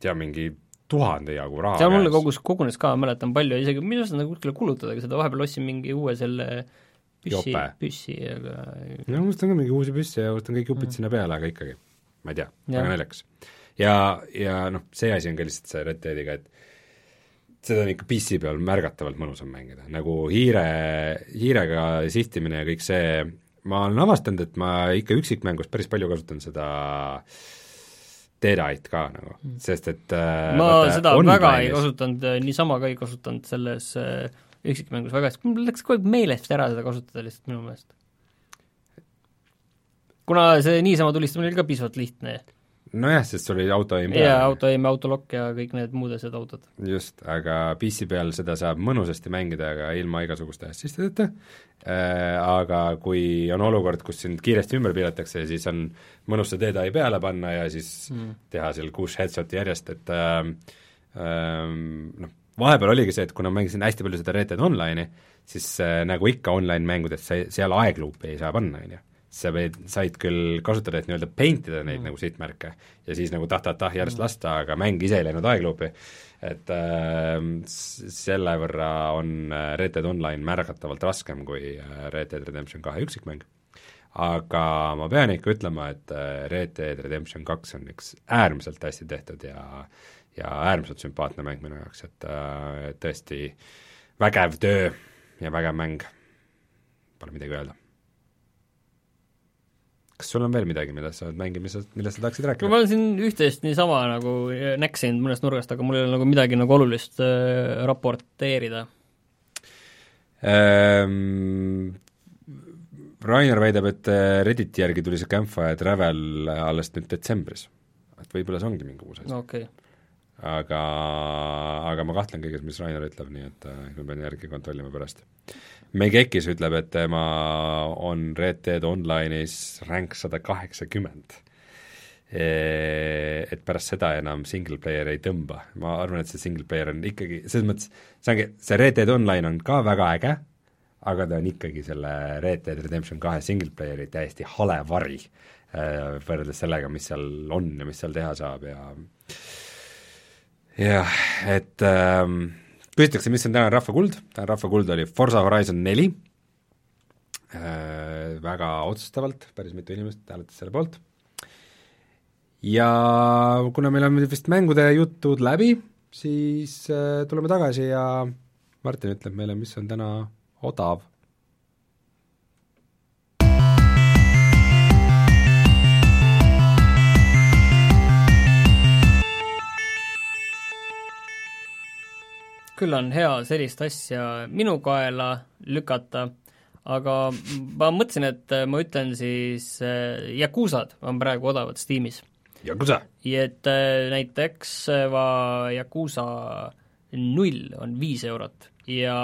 A: tea, mingi tuhande jagu raha
B: seal mulle kogus, kogunes ka, mäletan palju, isegi minu arust nagu kuskile kulutadagi seda, vahepeal ostsin mingi uue selle püssi, püssi, aga
A: no ma ostan ka mingi uusi püsse ja ostan kõik jupid mm. sinna peale, aga ikkagi, ma ei tea, väga naljakas. ja, ja noh, see asi on ka lihtsalt see Red Deadiga, et seda on ikka PC peal märgatavalt mõnusam mängida, nagu hiire, hiirega sihtimine ja kõik see, ma olen avastanud, et ma ikka üksikmängus päris palju kasutan seda Deadite ka nagu, sest et äh,
B: ma
A: vaata,
B: seda väga ei kasutanud, niisama ka ei kasutanud selles äh, üksikmängus väga hästi, mul läks kogu aeg meelest ära seda kasutada lihtsalt minu meelest. kuna see niisama tulistamine oli ka piisavalt lihtne
A: nojah, sest sul oli auto aim
B: ja autoaim, autolokk ja kõik need muud asjad autod.
A: just, aga PC peal seda saab mõnusasti mängida, aga ilma igasuguste assistideta äh,, aga kui on olukord, kus sind kiiresti ümber piiratakse, siis on mõnus see Eye peale panna ja siis mm. teha seal kuus headshot'i järjest, et äh, äh, noh, vahepeal oligi see, et kuna ma mängisin hästi palju seda Red Dead Online'i, siis äh, nagu ikka online-mängudes sa seal aegluupi ei saa panna, on ju sa võid, said küll kasutada, et nii-öelda paint ida neid mm. nagu sihtmärke ja siis nagu tah-tah-tah järjest lasta, aga mäng ise ei läinud aegluupi. et äh, selle võrra on äh, Red Dead Online märgatavalt raskem kui äh, Red Dead Redemption kahe üksikmäng. aga ma pean ikka ütlema, et äh, Red Dead Redemption kaks on üks äärmiselt hästi tehtud ja ja äärmiselt sümpaatne mäng minu jaoks, et äh, tõesti vägev töö ja vägev mäng, pole midagi öelda kas sul on veel midagi, millest sa oled mänginud, mis sa, millest sa tahaksid
B: no
A: rääkida?
B: ma olen siin üht-teist niisama nagu näksinud mõnest nurgast, aga mul ei ole nagu midagi nagu olulist äh, raporteerida.
A: Ähm, Rainer väidab, et äh, Redditi järgi tuli see Campfire Travel alles nüüd detsembris. et võib-olla see ongi mingi uus asi
B: no okay.
A: aga, aga ma kahtlen kõiges, mis Rainer ütleb, nii et äh, ma pean järgi kontrollima pärast. Megekis ütleb, et tema on Red Dead Online'is rank sada kaheksakümmend. Et pärast seda enam single player ei tõmba, ma arvan, et see single player on ikkagi, selles mõttes, see ongi, see Red Dead Online on ka väga äge, aga ta on ikkagi selle Red Dead Redemption kahe single player'i täiesti hale vari äh, võrreldes sellega, mis seal on ja mis seal teha saab ja jah, et ähm, küsitakse, mis on täna Rahva Kuld, täna Rahva Kuld oli Forsa Horizon neli. Äh,, väga otsustavalt, päris mitu inimest hääletas selle poolt, ja kuna meil on vist mängude jutud läbi, siis äh, tuleme tagasi ja Martin ütleb meile, mis on täna odav.
B: Küll on hea sellist asja minu kaela lükata, aga ma mõtlesin, et ma ütlen siis äh, Yakuusad on praegu odavad Steamis.
A: Yakuza!
B: et äh, näiteks äh, va Yakuusa null on viis eurot ja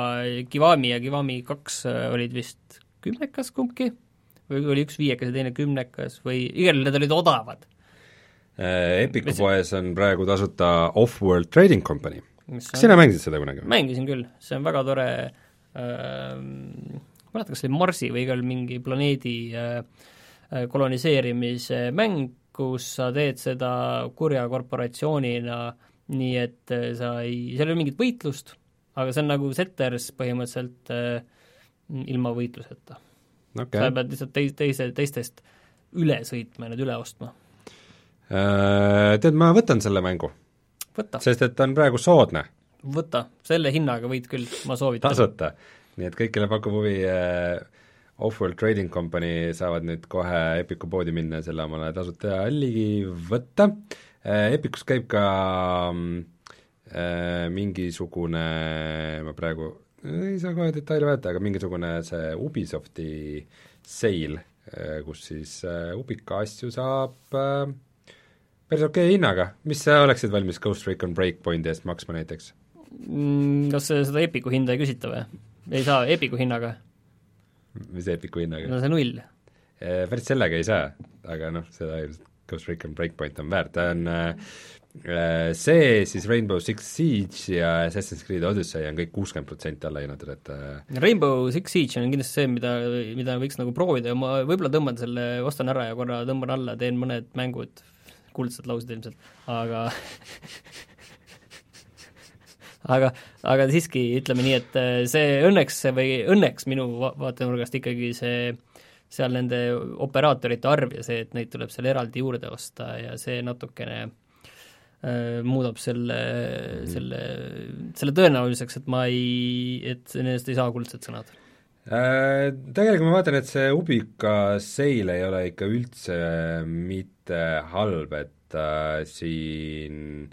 B: Kiwami ja Kiwami kaks olid vist kümnekas kumbki või oli üks viiekas ja teine kümnekas või igal juhul need olid odavad.
A: Epiku poes on praegu tasuta Off-World Trading Company. Kas sina mängisid seda kunagi
B: mängisin küll, see on väga tore ähm, ma ei mäleta, kas see oli Marsi või igal mingi planeedi äh, äh, koloniseerimise mäng, kus sa teed seda kurja korporatsioonina, nii et äh, sa ei, seal ei ole mingit võitlust, aga see on nagu Setters põhimõtteliselt äh, ilma võitluseta okay.. sa pead lihtsalt teis-, teise, teistest üle sõitma ja need üle ostma.
A: Äh, tead, ma võtan selle mängu,
B: võta,
A: sest et ta on praegu soodne,
B: võta, selle hinnaga võid küll, ma soovitan.
A: tasuta. nii et kõik, kellel pakub huvi äh, Off-World Trading Company, saavad nüüd kohe Epiku poodi minna ja selle omale tasuta ligi võtta äh,. Epicus käib ka mm, äh, mingisugune, ma praegu ei saa kohe detaile vaadata, aga mingisugune see Ubisofti sale, kus siis äh, Ubica asju saab äh, päris okei okay hinnaga, mis sa oleksid valmis Ghost Recon Breakpointi eest maksma näiteks?
B: Mm, kas seda Epiku hinda ei küsita või? ei saa Epiku hinnaga?
A: mis Epiku hinnaga
B: no see null.
A: no.? päris sellega ei saa, aga noh, seda ilmselt Ghost Recon Breakpoint on väärt, ta on äh, see, siis Rainbow Six Siege ja Assassin's Creed Odyssey on kõik kuuskümmend protsenti alla hinnatud, et äh,
B: Rainbow Six Siege on kindlasti see, mida, mida võiks nagu proovida ja ma võib-olla tõmban selle, ostan ära ja korra tõmban alla, teen mõned mängud, kuldsed laused ilmselt, aga aga, aga siiski ütleme nii, et äh, see õnneks või õnneks minu va-, vaatenurgast ikkagi see seal nende operaatorite arv ja see, et neid tuleb seal eraldi juurde osta ja see natukene äh, muudab selle mm., selle, selle tõenäoliseks, et ma ei, et nendest ei saa kuldsed sõnad
A: Tegelikult ma vaatan, et see Ubica seil ei ole ikka üldse mitte halb, et äh, siin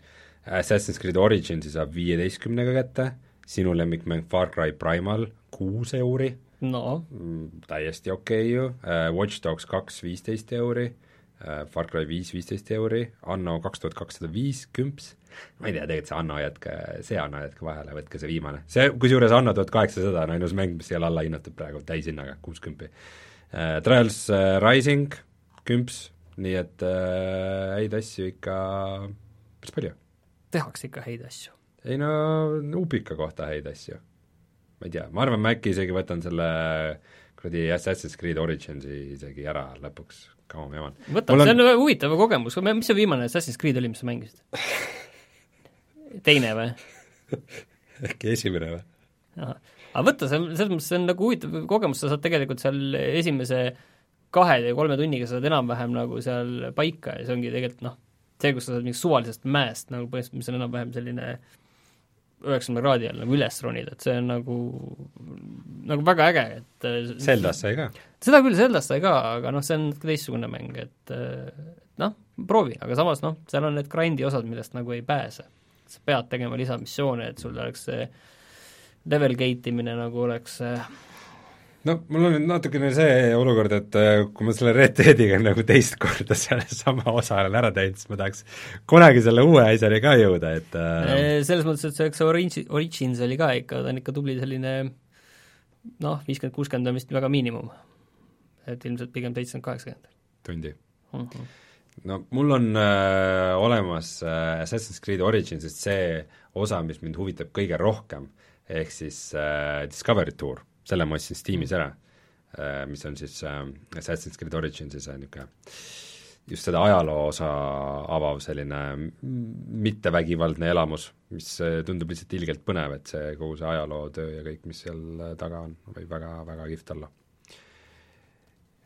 A: Assassin's Creed Originsi saab viieteistkümnega kätte, sinu lemmikmäng Far Cry Primal kuus euri.
B: No.
A: Mm, täiesti okei okay ju. Uh,, Watch Dogs kaks viisteist euri uh,, Far Cry viis viisteist euri, Anno kaks tuhat kakssada viis kümps, ma ei tea, tegelikult see Anno jätke, see Anno jätke vahele, võtke see viimane. see, kusjuures Anno tuhat kaheksasada on ainus mäng, mis ei ole alla hinnatud praegu täishinnaga, kuus kümpi uh,. Trials uh, Rising kümps, nii et uh, häid asju ikka päris palju.
B: tehakse ikka häid asju.
A: ei no Ubika kohta häid asju ma ei tea, ma arvan, ma äkki isegi võtan selle kuradi Assassin's Creed Originsi isegi ära lõpuks, kaua ma jaman.
B: võta, see on on... huvitav kogemus, mis see viimane Assassin's Creed oli, mis sa mängisid? teine või?
A: äkki esimene või?
B: aga võta, see on, selles mõttes see on nagu huvitav kogemus, sa saad tegelikult seal esimese kahe või kolme tunniga saad enam-vähem nagu seal paika ja see ongi tegelikult noh, see, kus sa saad mingist suvalisest mäest nagu põhimõtteliselt, mis on enam-vähem selline äh, üheksakümne kraadi all nagu üles ronida, et see on nagu, nagu väga äge, et
A: Zeldas sai ka?
B: seda küll, Zeldas sai ka, aga noh, see on teistsugune mäng, et noh, proovi, aga samas noh, seal on need grind'i osad, millest nagu ei pääse. Sa pead tegema lisamissioone, et sul oleks see level gate imine nagu oleks
A: no mul on nüüd natukene see olukord, et äh, kui ma selle Red Deadiga nagu teist korda sellesama osa olen ära teinud, siis ma tahaks kunagi selle uue asjani ka jõuda, et
B: äh... selles mõttes, et see, eks Origins, Origins oli ka ikka, ta on ikka tubli selline noh, viiskümmend, kuuskümmend on vist väga miinimum. et ilmselt pigem seitsekümmend, kaheksakümmend.
A: tundi mm. -hmm. No mul on äh, olemas äh, Assassin's Creed Originsist see osa, mis mind huvitab kõige rohkem, ehk siis äh, Discovery Tour. Selle ma ostsin Steamis ära, äh, mis on siis äh, Assassin's Creed Originsi see niisugune just seda ajaloo osa avav selline mittevägivaldne elamus, mis äh, tundub lihtsalt ilgelt põnev, et see kogu see ajalootöö ja kõik, mis seal taga on, võib väga, väga kihvt olla.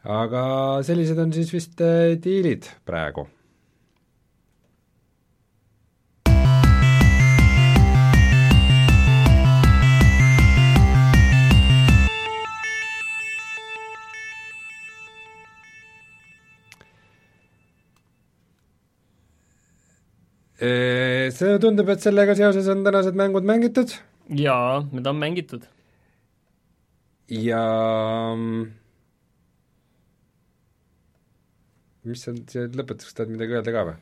A: Aga sellised on siis vist diilid praegu see tundub, et sellega seoses on tänased mängud mängitud.
B: jaa, need on mängitud.
A: ja mm, mis on see lõpetuseks, tahad midagi öelda ka või?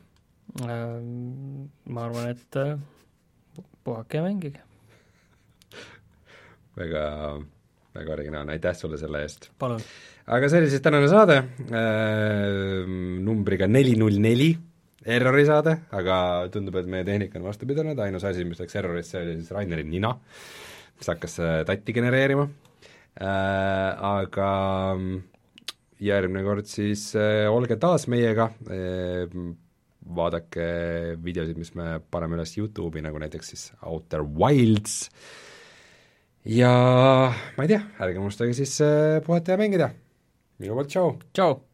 B: Ähm, ma arvan, et äh, puhake ja mängige
A: väga, väga originaalne, aitäh sulle selle eest!
B: palun!
A: aga see oli siis tänane saade äh, numbriga neli null neli errori saade, aga tundub, et meie tehnika on vastu pidanud, ainus asi, mis läks errorisse, oli siis Raineri nina, mis hakkas äh, tatti genereerima äh,, aga mm, järgmine kord siis äh, olge taas meiega äh,, vaadake videosid, mis me paneme üles YouTube'i, nagu näiteks siis Outer Wilds, ja ma ei tea, ärge unustage siis äh, puhata ja mängida. minu poolt tšau!
B: tšau!